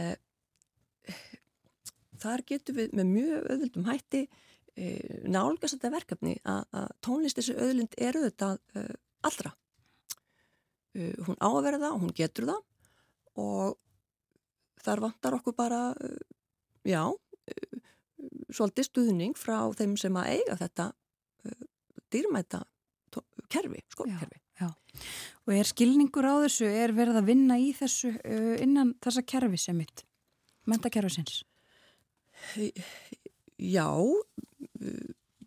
S6: þar getur við með mjög öðvöldum hætti e, nálgast þetta verkefni að, að tónlist þessu öðlind eru þetta e, allra. E, hún áverða og hún getur það og þar vantar okkur bara e, já e, svolítið stuðning frá þeim sem að eiga þetta e, dýrmæta kerfi, skólkerfi
S2: Já, já. Og er skilningur á þessu, er verið að vinna í þessu uh, innan þessa kerfi sem mitt, mentakerfisins?
S6: Já,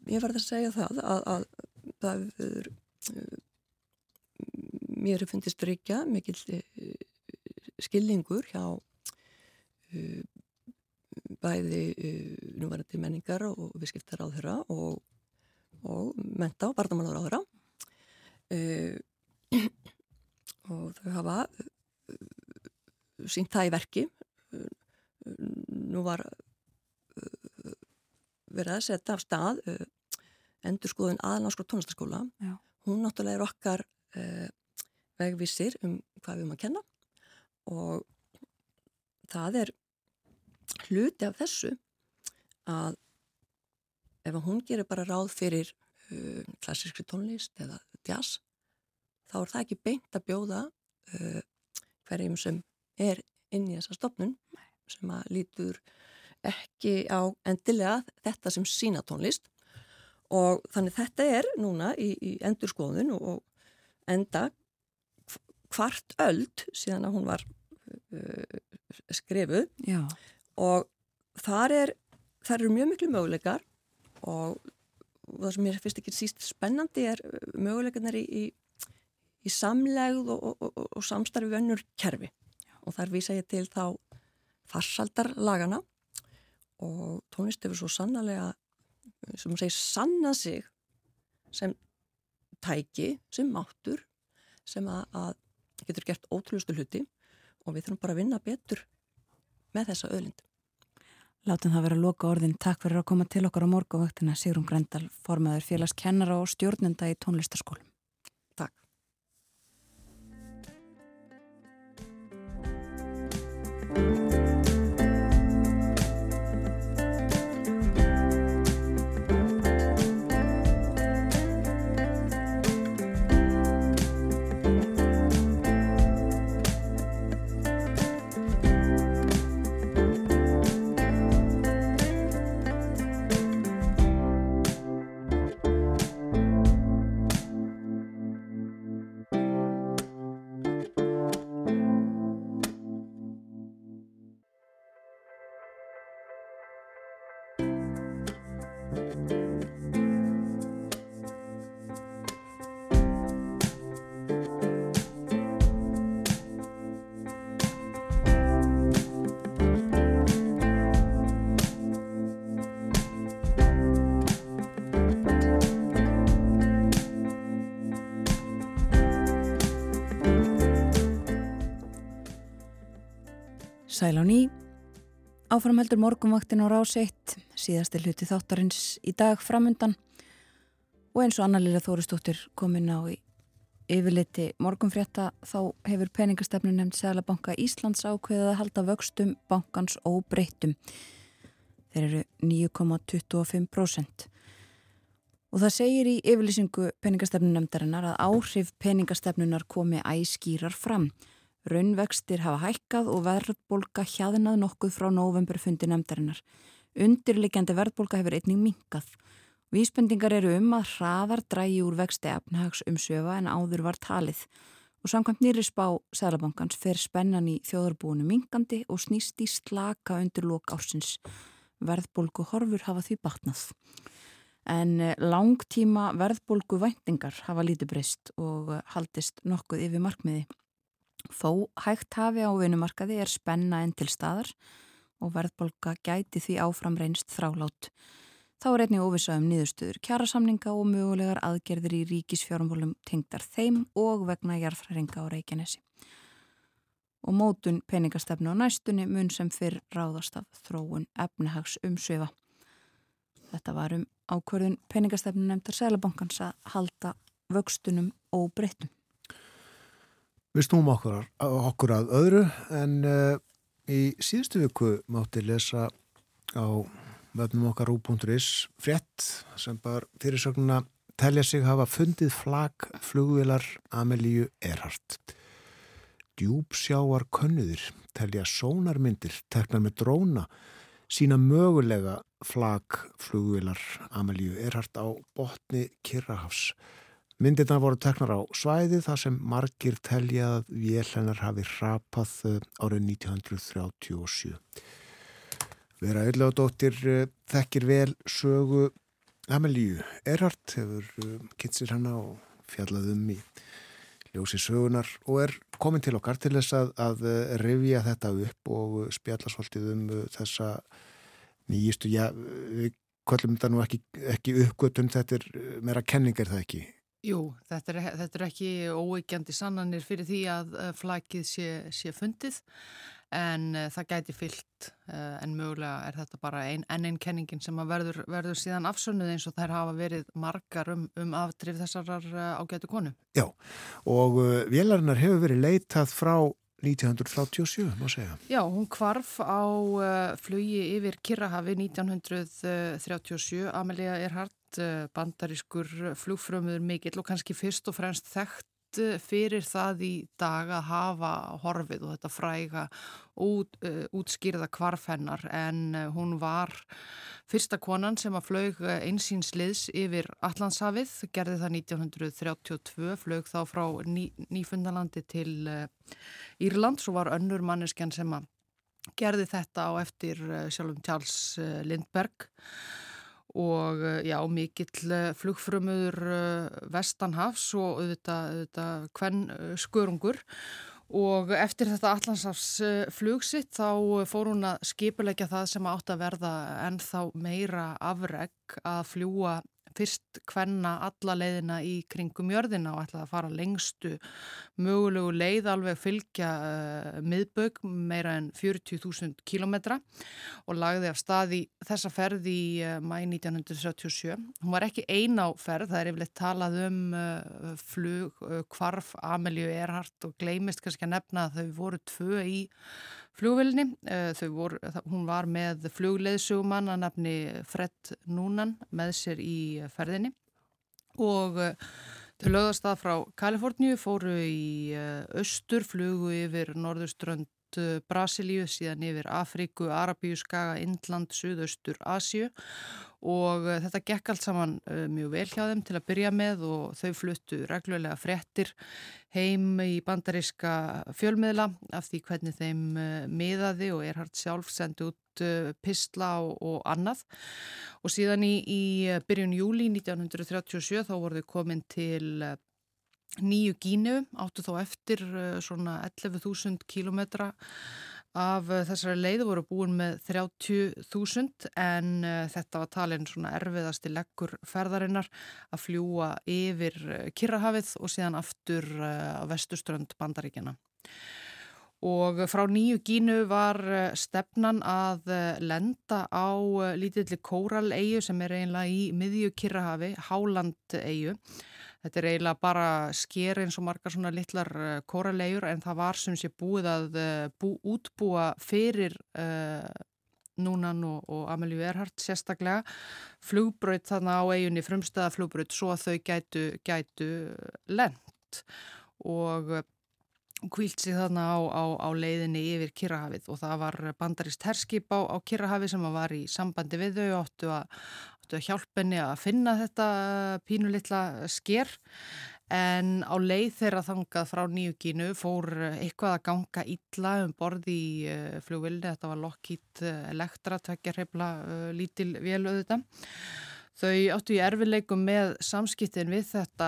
S6: ég verði að segja það að, að það er, mér er fundist ríkja mikil skilningur hjá bæði núvarandi menningar og viðskiptar á þeirra og, og menta og barnamálar á þeirra Uh, [CLEARS THROAT] og þau hafa uh, sínt það í verki. Uh, nú var verið að setja af stað endur skoðun aðlandsku tónlistaskóla
S2: Já.
S6: hún náttúrulega er okkar vegvísir um hvað við erum að kenna. Og það er hluti af þessu að ef hún gerir bara ráð fyrir klassískri tónlist eða jazz þá er það ekki beint að bjóða uh, hverjum sem er inn í þessa stopnun sem að lítur ekki á endilega þetta sem sína tónlist og þannig þetta er núna í, í endurskoðun og enda hvart öld síðan að hún var uh, skrifuð
S2: Já.
S6: Og þar er þar eru mjög miklu möguleikar og og það sem mér finnst ekki síst spennandi er uh, möguleikarnar í, í, í samlegð og, og, og, og samstarfi vönnur kerfi. Og þar vísa ég til þá farsaldarlagana og tónlist hefur svo sannlega sem hún segir sanna sig sem tæki, sem máttur sem að, að getur gert ótrúlustu hluti. Og við þurfum bara að vinna betur með þessa öðlind
S2: Látum það vera að loka orðin. Takk fyrir að koma til okkar á morgavöktina Sigrun Grendal, formaður félagskennara og stjórnenda í tónlistaskólum. Sæl á ný, áframheldur morgunvaktin á rás 1, síðasti hluti þáttarins í dag framundan og eins og Anna-Lila Þóristóttir kom inn á í yfirliti morgunfrétta þá hefur peningastefnu nefnd Sælabanka Íslands ákveðið að halda vöxtum bankans óbreyttum. Þeir eru 9,25%. Og það segir í yfirlýsingu peningastefnu nefndarinnar að áhrif peningastefnunar komi æskýrar fram. Raunvextir hafa hækkað og verðbólka hjaðnað nokkuð frá novemberfundi nefndarinnar. Undirleikjandi verðbólka hefur einning minkað. Vísbendingar eru um að hraðar drægi úr vexti efnahags um söfa en áður var talið. Og samkvæmt nýri spá Sælabankans fer spennan í þjóðarbúinu minkandi og snýst í slaka undir lok ársins. Verðbólku horfur hafa því batnað. En eh, langtíma verðbólku væntingar hafa lítið breyst og haldist nokkuð yfir markmiði. Þó hægt hafi á vinumarkaði er spenna enn til staðar og verðbolga gæti því áfram reynst þrálátt. Þá er einnig óvisa um nýðustuður kjærasamninga og mögulegar aðgerðir í ríkisfjármálum tengdar þeim og vegna jarðfræringa á Reykjanesi. Og mótun peningastefnu á næstunni mun sem fyrr ráðast af þróun efnahags um svifa. Þetta var um ákverðun peningastefnu nefndar Sælabankans að halda vöxtunum og breyttum.
S1: Við snúum okkur, okkur að öðru en uh, í síðustu viku mátti lesa á vefnum okkar ú.is frétt sem bara fyrirsögnuna telja sig hafa fundið flag flugvilar Amelíu Erhardt. Djúpsjáar könnuðir telja sónarmyndir teknar með dróna sína mögulega flag flugvilar Amelíu Erhardt á botni Kirrahafs. Myndirna voru teknar á svæði þar sem margir telja að vélennar hafi rapað árið 1937. Vera Öllagdóttir þekkir vel sögu Amelíu Erhardt, hefur kittsir hana og fjallað um í ljósi sögunar og er komin til okkar til þess að, að revja þetta upp og spjalla svolítið um þessa nýjistu, já, við kvöllum þetta nú ekki, ekki uppgötum, þetta er meira kenningar það ekki.
S7: Jú, þetta er, þetta er ekki óeikjandi sannanir fyrir því að flakið sé, sé fundið en uh, það gæti fyllt uh, en mögulega er þetta bara ein, enn einn kenningin sem verður, verður síðan afsönnuð eins og þær hafa verið margar um, um afdrif þessarar uh, ágætu konu.
S1: Já, og vélarinnar hefur verið leitað frá 1937, má segja.
S7: Já, hún kvarf á flugi yfir Kirrahafi 1937, Amelia Earhart, bandarískur flugfrömuður mikill og kannski fyrst og fremst þekkt fyrir það í dag að hafa horfið og þetta fræga út, uh, útskýrða kvarf hennar. En hún var fyrsta konan sem að flög einsýnsliðs yfir Allandshafið, gerði það 1932, flög þá frá ný, Nýfundalandi til Írland, svo var önnur manneskjan sem að gerði þetta á eftir sjálfum Charles Lindberg og já, mikill flugfrömuður vestanhafs og auðvitað hvern skörungur. Og eftir þetta allansafsflugsitt þá fór hún að skipulegja það sem átt að verða ennþá meira afreg að fljúa fyrst hvenna alla leiðina í kringum jörðina og ætlaði að fara lengstu mögulegu leið alveg fylgja uh, miðbögg meira en 40.000 kilometra og lagði af stað í þessa ferð í uh, mæ 1977. Hún var ekki ein á ferð, það er yfirleitt talað um uh, flug, kvarf, Amelíu Erhardt og gleimist kannski að nefna að þau voru tvö í flugvilni. Voru, hún var með flugleðsugumann að nefni Fred Núnan með sér í ferðinni og þau lögðast það frá Kaliforníu, fóru í austur, flugu yfir norðurströnd Brasilíu, síðan yfir Afríku, Arabíu, Skaga, Indland, Suðaustur, Asju og uh, þetta gekk allt saman uh, mjög vel hjá þeim til að byrja með og þau fluttu reglulega frettir heim í bandaríska fjölmiðla af því hvernig þeim miðaði og Erhard sjálf sendi út pistla og, og annað. Og síðan í, í byrjun júli 1937 þá voru þau komin til nýju gínu, áttu þá eftir svona 11.000 kílometra af eh, þessari leið voru búin með 30.000 en uh, þetta var talin svona erfiðasti leggur ferðarinnar að fljúa yfir eh, Kirrahafið og síðan aftur uh, vestuströnd bandaríkjana. Og frá nýju gínu var stefnan að lenda á lítilli kóraleigu sem er eiginlega í miðju Kirrahafi, Háland eigu Þetta er eiginlega bara sker eins og margar svona litlar uh, kóralegjur en það var sem sé búið að uh, bú, útbúa fyrir uh, Núnan og, og Amelíu Erhardt sérstaklega flugbröð þarna á eiginni frumstæða flugbröð svo að þau gætu, gætu lent og kvílt sig þarna á, á, á leiðinni yfir Kirrahafið og það var bandarist herskip á, á Kirrahafið sem var í sambandi við þau áttu að áttu að finna þetta pínulitla sker. En á leið þeirra þangað frá nýjugínu fór eitthvað að ganga illa um borði í uh, flugvilni, þetta var lokkít uh, elektra, tvekja hreifla uh, lítil vélöðu þetta. Þau áttu í erfileikum með samskiptin við þetta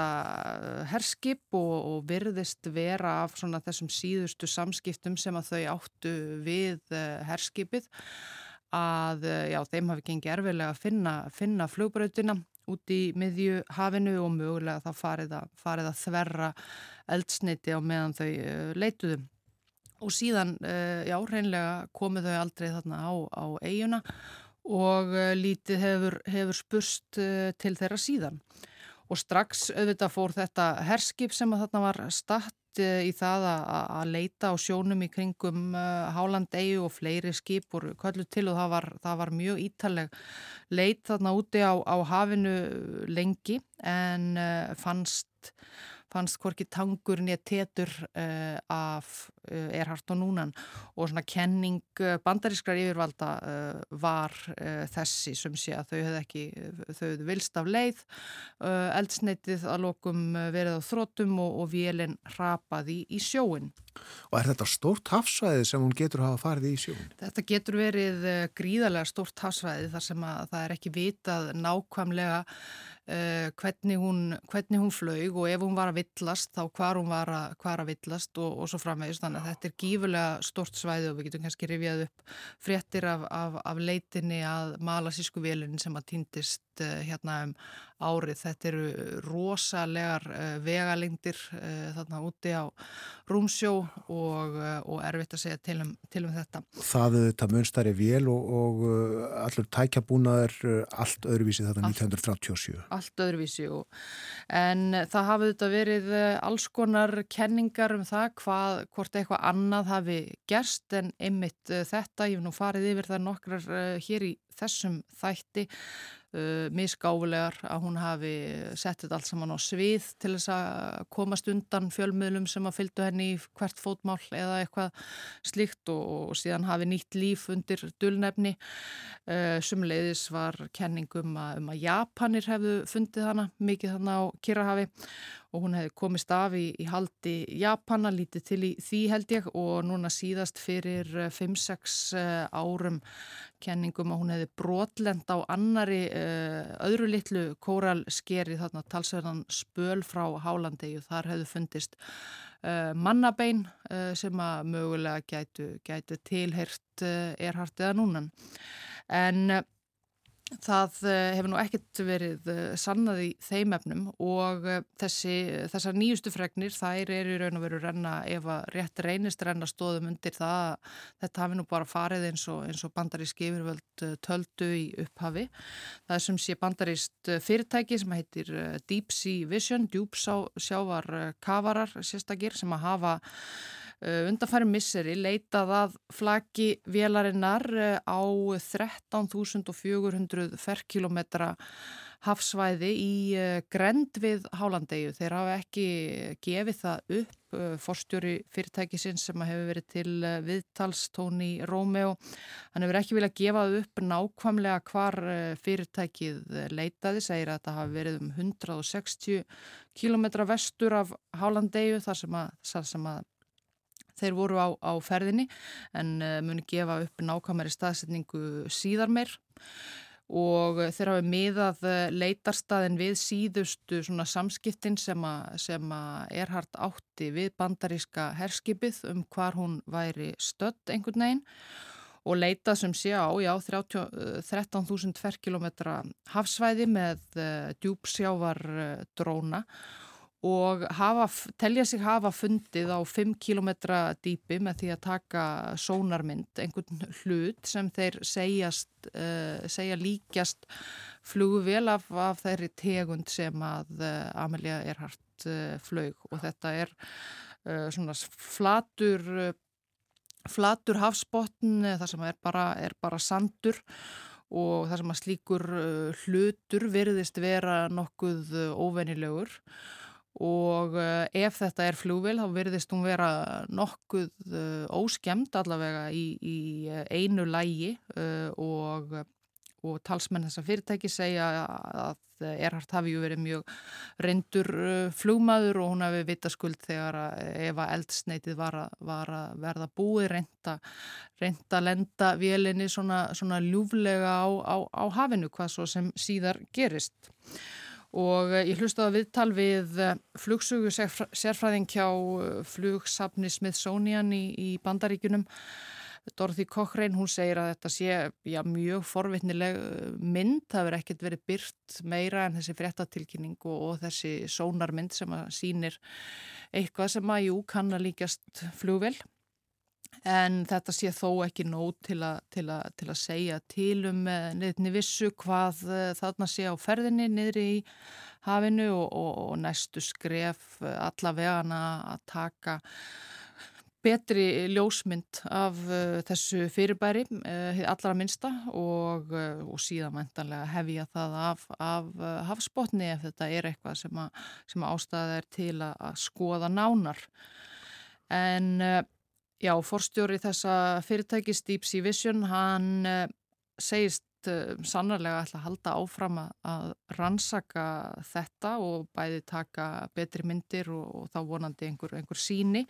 S7: herskip og, og virðist vera af þessum síðustu samskiptum sem að þau áttu við herskipið að eh, já, þeim hafi gengið erfilega að finna, finna flugbröðina út í miðju hafinu og mögulega það farið að, farið að þverra eldsneiti á meðan þau uh, leituðu. Og síðan, uh, já, reynlega komið þau aldrei þarna á, á eiguna og lítið hefur, hefur spurst til þeirra síðan. Og strax auðvitað fór þetta herskip sem að þarna var statt í það að leita á sjónum í kringum uh, Hálandegi og fleiri skip voru köllu til og það var, það var mjög ítaleg leit þarna úti á, á hafinu lengi en fannst fannst hvorki tangur nýja tetur af Erhard og Núnan og svona kenning uh, bandarískrar yfirvalda var þessi sem sé að þau hefði ekki, þau hefði vilst af leið, eldsneitið að lokum verið á þrótum og, og vélinn rapaði í sjóin.
S1: Og er þetta stórt hafsvæði sem hún getur hafa farið í sjóin?
S7: Þetta getur verið gríðarlega stórt hafsvæði þar sem að það er ekki vitað nákvæmlega Uh, hvernig, hún, hvernig hún flög og ef hún var að villast þá hvar hún var að, að villast og, og svo framvegist þannig að þetta er gífulega stort svæði og við getum kannski rifjað upp fréttir af, af, af leitinni að malasísku velinin sem að týndist uh, hérna um árið. Þetta eru rosalegar uh, vegalengdir þarna úti á rúmsjó og, og erfitt að segja til um, til um þetta.
S1: Það er þetta munstari vel og, og allur tækjabúnaður allt öðruvísi þetta 1937
S7: allt öðruvísi og, en það hafði þetta verið eh, alls konar kenningar um það hvað, hvort eitthvað annað hafi gerst en einmitt eh, þetta, ég hef nú farið yfir það nokkrar eh, hér í þessum þætti uh, misgáfulegar að hún hafi sett þetta allt saman á svið til þess að komast undan fjölmiðlum sem að fylgdu henni í hvert fótmál eða eitthvað slíkt og, og síðan hafi nýtt líf undir dulnefni. Uh, sumleiðis var kenningum um að Japanir hefðu fundið hana mikið hana á Kirahafi og hún hefði komist af í, í haldi Japana, lítið til í því held ég og núna síðast fyrir 5-6 uh, árum kenningum að hún hefði brotlend á annari uh, öðru litlu kóralskeri þarna talsverðan spöl frá Hálandegi og þar hefðu fundist mannabein sem að mögulega gætu, gætu tilhert erhart eða núnan. En Það eh, hefur nú ekkert verið eh, sannað í þeim efnum og eh, þessi, þessar nýjustu fregnir þær eru í raun og veru renna ef að rétt reynist renna stóðum undir það þetta hafi nú bara farið eins og, eins og bandaríski yfirvöld töldu í upphafi. Það sem sé bandaríst fyrirtæki sem heitir Deep Sea Vision, djúpsjávar kavarar sérstakir sem að hafa Undanfæri misseri leitað að flaki vélarinnar uh, á 13.400 ferkilometra hafsvæði í uh, grend við Hálandegu. Þeir hafa ekki gefið það upp. Forstjóri fyrirtækisins sem hefur verið til viðtals Tóni Rómeo. Hann hefur ekki viljað gefa upp nákvæmlega hvar fyrirtækið leitaði. Segir að það hafi verið um 160 kilometra vestur af Hálandegu þar sem að, þar sem að þeir voru á, á ferðinni en uh, muni gefa upp nákvæmari staðsetningu síðar meir. Og þeir hafi miðað eh, leitarstaðin við síðustu samskiptin sem að Erhard átti við bandaríska herskipið um hvar hún væri stödd einhvern veginn. Og leitað sem sé á, já, 13.000 ferkilometra hafsvæði með djúpsjávar dróna. og hafa, telja sig hafa fundið á 5 km dýpi með því að taka sónarmynd, einhvern hlut sem þeir segjast, uh, segja líkjast flugvel af, af þeirri tegund sem að uh, Amelia Earhart uh, flög og þetta er svona flatur, flatur hafsbotn þar sem er bara, er bara sandur og þar sem að slíkur hlutur verðist vera nokkuð óvenilegur og uh, ef þetta er flúvil þá verðist hún vera nokkuð uh, óskemmt allavega í, í eh, einu lægi og, og talsmenn þessa fyrirtæki segja að Erhard hafi ju verið mjög reyndur flúmaður og hún hafi vita skuld þegar ef að eldsneitið var að, var að verða búið reynda, reynda lenda vélinni svona, svona ljúflega á, á, á hafinu hvað svo sem síðar gerist og eh, ég hlusta að viðtal við eh, flugsugu sérfræðing hjá eh, flugsafni Smithsonian í, í bandaríkunum Dorothy Cochrane, hún segir að þetta sé já, mjög forvitnileg mynd, það verður ekkert verið byrt meira en þessi fréttatilkynning og, og þessi sónarmynd sem að sínir eitthvað sem að jú kann að líkast flugvel en þetta sé þó ekki nót til, til, til að segja til um neðinni vissu hvað eh, þarna sé á ferðinni niðri í hafinu og, og, og næstu skref allavegana að taka betri ljósmynd af uh, þessu fyrirbæri, uh, allra minsta og, uh, og síðan mæntanlega hefja það af, af hafsbótni ef þetta er eitthvað sem, að, sem ástæða er til að, að skoða nánar. En Já, forstjóri þessa fyrirtækis Deep Sea Vision, hann uh, segist uh, sannarlega að halda áfram að rannsaka þetta og bæði taka betri myndir og, og þá vonandi einhver, einhver síni.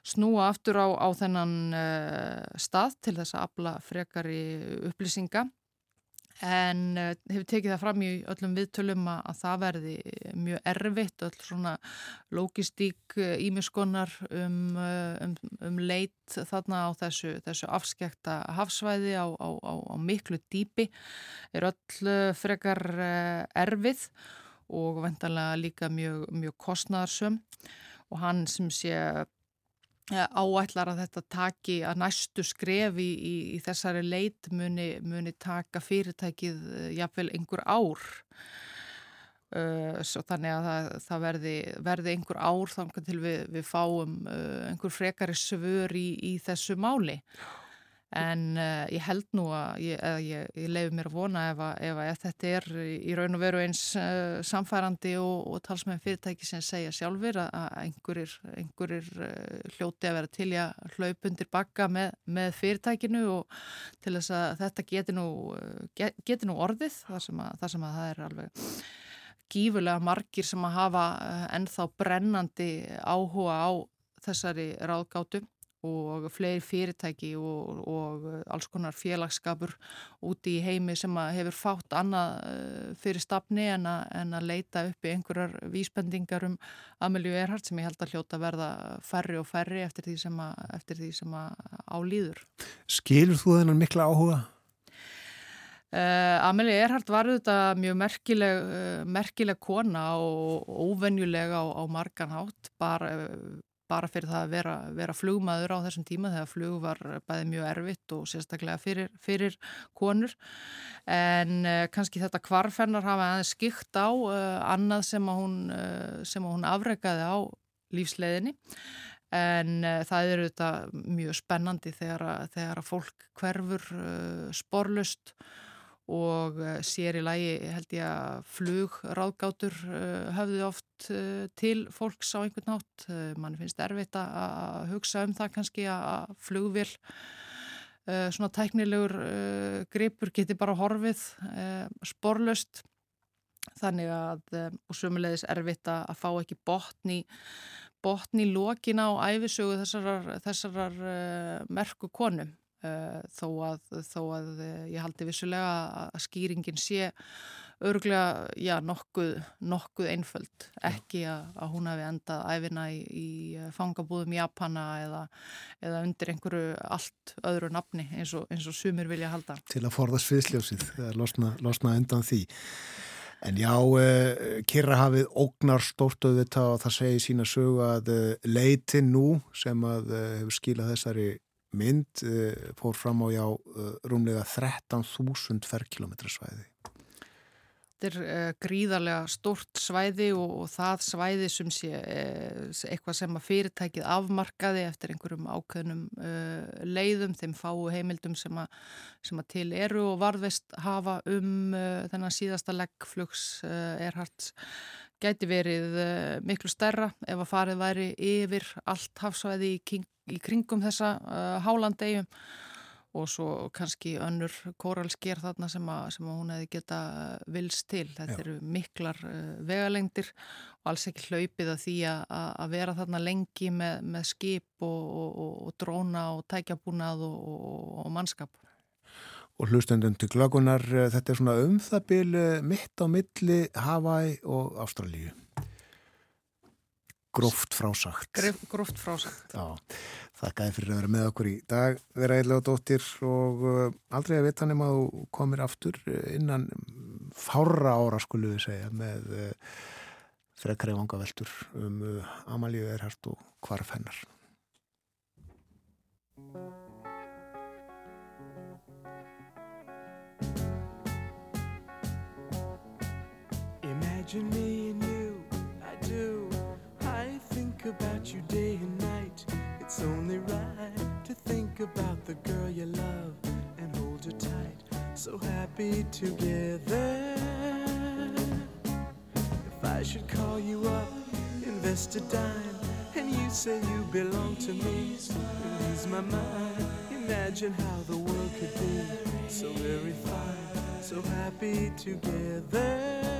S7: Snúa aftur á, á þennan uh, stað til þess að afla frekari upplýsinga en uh, hefur tekið það fram í öllum viðtölum að, að það verði mjög erfitt, öll svona logistík ímiskonar eh, um, eh, um, um leit þarna á þessu, þessu afskekta hafsvæði á, á, á, á miklu dýpi er öll frekar erfið og vendalega líka mjög, mjög kostnarsum og hann sem sé áætlar að þetta taki að næstu skref í, í, þessari leit muni, muni taka fyrirtækið eh, jafnvel einhver ár. Uh, svo þannig að það, það verði, verði einhver ár þannig til við, við fáum einhver frekari svör í, í þessu máli en uh, ég held nú að ég, ég, ég leiði mér að vona ef, að, ef, að, ef þetta er í raun og veru eins uh, samfærandi og, og talsmeðin fyrirtæki sem segja sjálfur að, að einhverjir, einhverjir uh, hljóti að vera til að hlaupundir bakka með, með fyrirtækinu og til þess að þetta geti nú, get, geti nú orðið þar sem, þar sem að það er alveg gífulega margir sem að hafa ennþá brennandi áhuga á þessari ráðgátum og fleiri fyrirtæki og, og alls konar félagsskapur úti í heimi sem hefur fátt annað eh, fyrir stafni en, en að leita upp í einhverjar vísbendingar um Amelíu Erhardt sem ég held að hljóta verða færri og færri eftir því sem, að, eftir því sem álýður.
S1: Skilur þú þennan mikla áhuga?
S7: Uh, Amelie Earhart var auðvitað mjög merkileg, uh, merkileg kona og óvenjulega á, á margan hátt bara uh, bara fyrir það að vera, vera flugmaður á þessum tíma þegar flug var bæði mjög erfitt og sérstaklega fyrir, fyrir konur. En uh, kannski þetta kvarfennar hafa aðeins skikt á uh, annað sem að hún, uh, sem að hún afreikaði á lífsleiðinni. En það eru þetta mjög spennandi þegar að, þegar að fólk hverfur sporlust og uh, sér í lagi held ég að flugráðgátur höfðu oft til fólks á einhvern nátt. Man finnst erfitt að hugsa um það kannski að flugvill svona tæknilegur gripur geti bara horfið sporlust þannig að, og sömulegis erfitt að fá ekki botni botni lókin á æfisögu þessarar, þessarar merku konum þó að, þó að uh, ég haldi vissulega að skýringin sé örglega, já, nokkuð, nokkuð einföld, ekki að, að hún hafi endað æfina í, í fangabúðum Japana eða, eða undir einhverju allt öðru nafni eins og, eins og sumir vilja halda.
S4: Til að forðast sviðsljósið, losna, losna undan því. En já, Kirrahafið ógnar stórtöðu þetta og það segir sína sögu að leitin nú sem að hefur skilað þessari mynd fór fram á já rúmlega 13.000 ferrkilometra svæði.
S7: Þetta er uh, gríðarlega stort svæði og, og það svæði sem sé uh, eitthvað sem að fyrirtækið afmarkaði eftir einhverjum ákveðnum uh, leiðum, þeim fáu heimildum sem að, sem að til eru og varðvest hafa um þennan síðasta leggflugs erhards gæti verið miklu stærra ef að farið væri yfir allt hafsvæði í, í kringum þessa hálandegjum og svo kannski önnur kóralsker þarna sem að, sem að hún hefði geta vils til. Þetta Já. eru miklar vegalengdir og alls ekki hlaupið að því að, að vera þarna lengi með, með skip og, og, og dróna og tækjabúnað og, og mannskap.
S4: Og hlustendun til glagunar, eh, þetta er svona um það byrju mitt á milli Hawaii og Ástralíu. Gróft frásagt.
S7: Gróft frásagt.
S4: Já, þakkaði fyrir að vera með okkur í dag vera eitthvað dóttir og uh, aldrei að vita nema þú komir aftur innan fára ára skulum við segja með frekri vanga veldur um Amalíu Erhard og hvarf hennar Imagine me and you, I do I think about you day and night. It's only right to think about the girl you love and hold her tight. So happy together. If I should call you up, invest a dime, and you say you belong to me, lose my mind. Imagine how the world could be so very fine, so happy together.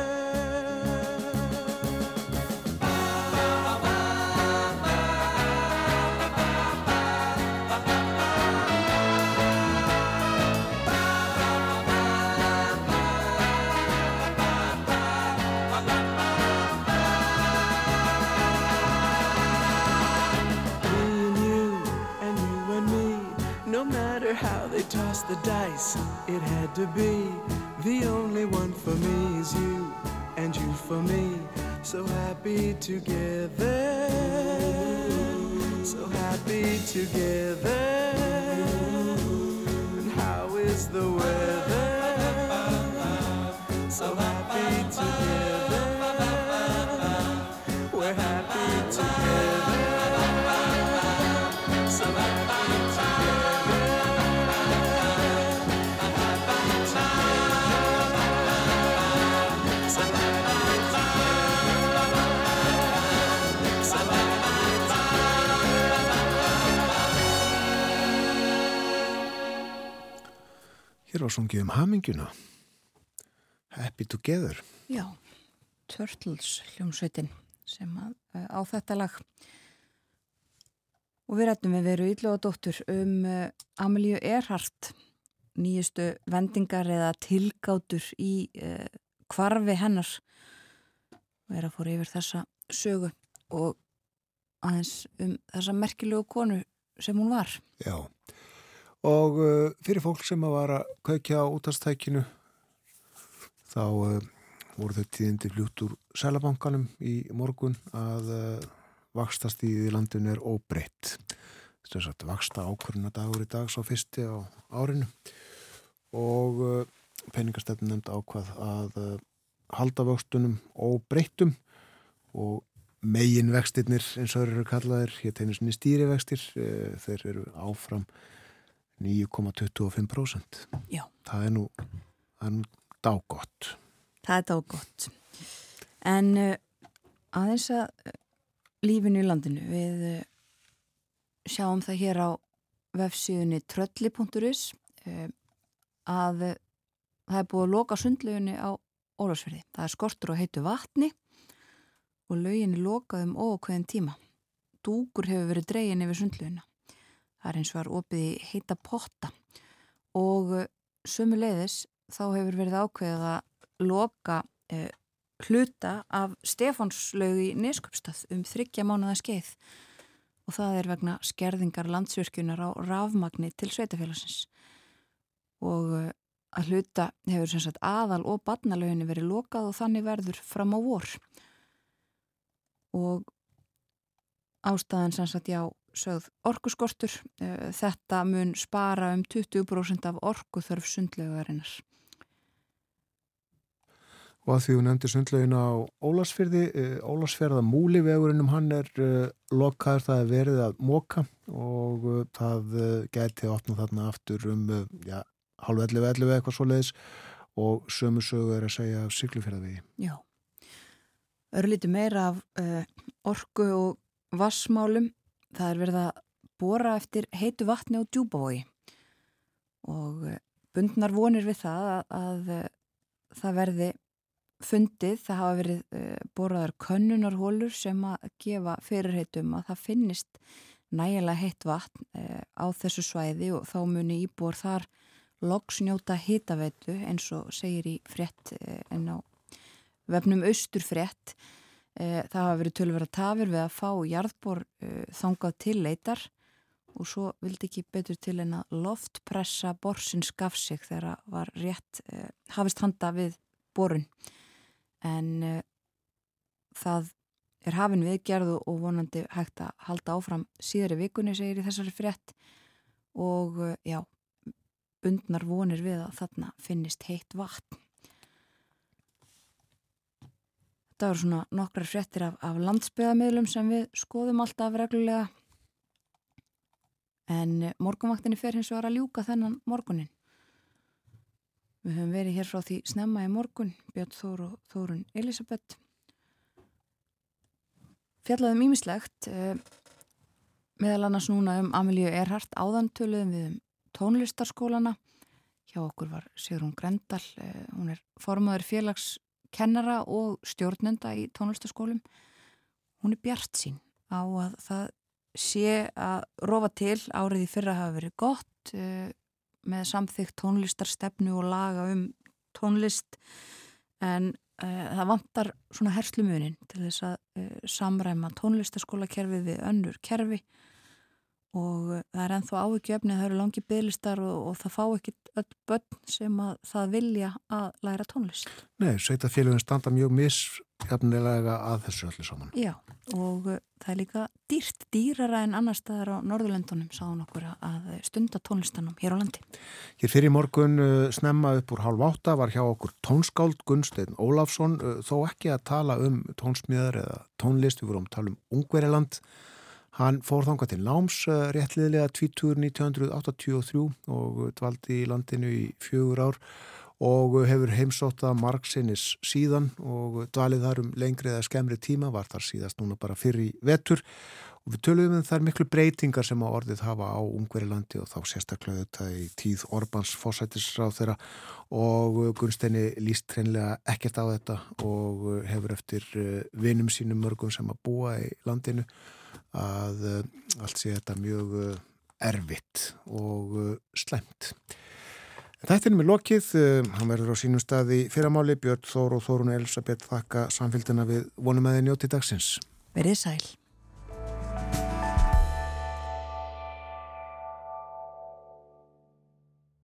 S4: The dice, it had to be. The only one for me is you, and you for me. So happy together, so happy together.
S1: Sungið um haminguna. Happy Together.
S2: Já, Turtles hljómsveitin sem að, uh, á þetta lag. Og við rættum við veru íllugadóttur um uh, Amelíu Earhart, nýjustu vendingar eða tilgátur í uh, kvarfi hennar. Og er að fóra yfir þessa sögu og aðeins um þessa merkilegu konu sem hún var.
S1: Já, og uh, fyrir fólk sem að var að kaukja á útastækinu þá uh, voru þau tíðindi fljút úr selabankanum í morgun að uh, vakstast í landinu er óbreytt. Þess að vaksta ákvöruna dagur í dag svo fyrsti á árinu og uh, peningastefn nefnd ákvað að uh, halda vöxtunum óbreyttum og megin vextirnir eins og eru kallaðir, hér tegnis niður stýrivextir, uh, þeir eru áfram 9,25%.
S2: Já.
S1: Það er nú, dágott.
S2: Það er dágott. En uh, aðeins að uh, lífinu í landinu, við uh, sjáum það hér á vefsíðunni trölli.is að það er búið að loka sundlegunni á Ólafsferði. Það er skortur og heitu vatni og löginni lokaðum ókveðin tíma. Dúkur hefur verið dregin yfir sundleguna. Það er eins og var opið í heita potta. Og sömu leiðis þá hefur verið ákveðið að loka eh, hluta af Stefánslaug í Neskjöpstað um þryggja mánuða skeið. Og það er vegna skerðingar landsvirkjunar á rafmagni til sveitafélagsins og uh, að hluta hefur sem sagt aðal og barnalöginni verið lokað og þannig verður fram á vor. Og ástæðan sem sagt já sögð orkuskortur uh, þetta mun spara um 20% af orkuþörf sundlöguarinnar
S1: Og að því hún nefndi sundlegin á Ólasfyrði, Ólasfjörða múlivegurinnum hann er uh, lokaður það er verið að móka og uh, það uh, gæti að opna þarna aftur um ja, halv 11-11 eitthvað svo leiðis og sömu sögu er að segja af syklufjörðavegi.
S2: Já, örlíti meira af orku og vassmálum, það er verið að bóra eftir heitu vatni á djúbavogi og bundnar vonir við það að, að það verði fundið, það hafa verið uh, boraðar könnunarhólur sem að gefa fyrirheitum að það finnist nægilega heitt vatn á þessu svæði og þá muni íbúar þar loksnjóta hitaveitu eins og segir í frett en á vefnum austurfrett það hafa verið tölvera tafir við að fá jarðbor þangað til leitar og svo vildi ekki betur til en að loftpressa borsin skaf sig þegar var rétt hafist handa við borun en það er hafin viðgerð og vonandi hægt að halda áfram síðari vikunni segir í þessari frétt og já, bundnar vonir við að þarna finnist heitt vatn. Þetta eru svona nokkrar fréttir af, af landsbyðamiðlum sem við skoðum alltaf reglulega en uh, morgunvaktinni fer hins vegar að ljúka þennan morgunin. Við höfum verið hér frá því snemma í morgun, Björn Þór og Þórun Elisabeth. Fjallaðum ímislegt, eh, meðal annars núna um Amelíu Erhardt áðantöluðum við um tónlistarskólana. Hjá okkur var Sigrun Grendal, eh, hún er formadur félagskennara og stjórnenda í tónlistarskólum. Hún er bjart sín á að það sé að rofa til árið í fyrra hafa verið gott, með samþygt tónlistarstefnu og laga um tónlist en uh, það vantar svona herslumunin til þess að uh, samræma tónlistaskólakerfið við önnur kerfi og uh, það er enþá ávikjöfni að það eru langi bygglistar og, og það fá ekki öll börn sem að það vilja að læra tónlist.
S1: Nei, sveitafélagin standa mjög misjafnilega að þessu öllu saman.
S2: Já, og það er líka dýrt, dýrara en annar staðar á Norðurlöndunum sáðun okkur að stunda tónlistanum hér á landi.
S1: Hér fyrir morgun snemma upp úr hálf átta var hjá okkur tónskáld Gunstein Ólafsson þó ekki að tala um tónsmíðar eða tónlist, við vorum að tala um Ungveriland Hann fór þanga til náms réttliðilega 1983 og dvaldi í landinu í fjögur ár og hefur heimsótt að margsinnis síðan og dvalið þar um lengri eða skemmri tíma, var þar síðast núna bara fyrir vetur. Og við töluðum um þær miklu breytingar sem að orðið hafa á Ungverilandi og þá sérstaklega þetta í tíð Orbáns fósætisráð þeirra og Gunsteini líst hreinlega ekkert á þetta og hefur eftir eh, vinum sínum mörgum sem að búa í landinu að eh, allt sé þetta mjög eh, erfitt og slemt. Þetta er með lokið, hann verður á sínum staði fyrramáli, Björn Þór og Þórun Elisabeth þakka samfélgina við vonum að þið njóti dagsins.
S2: Verið sæl.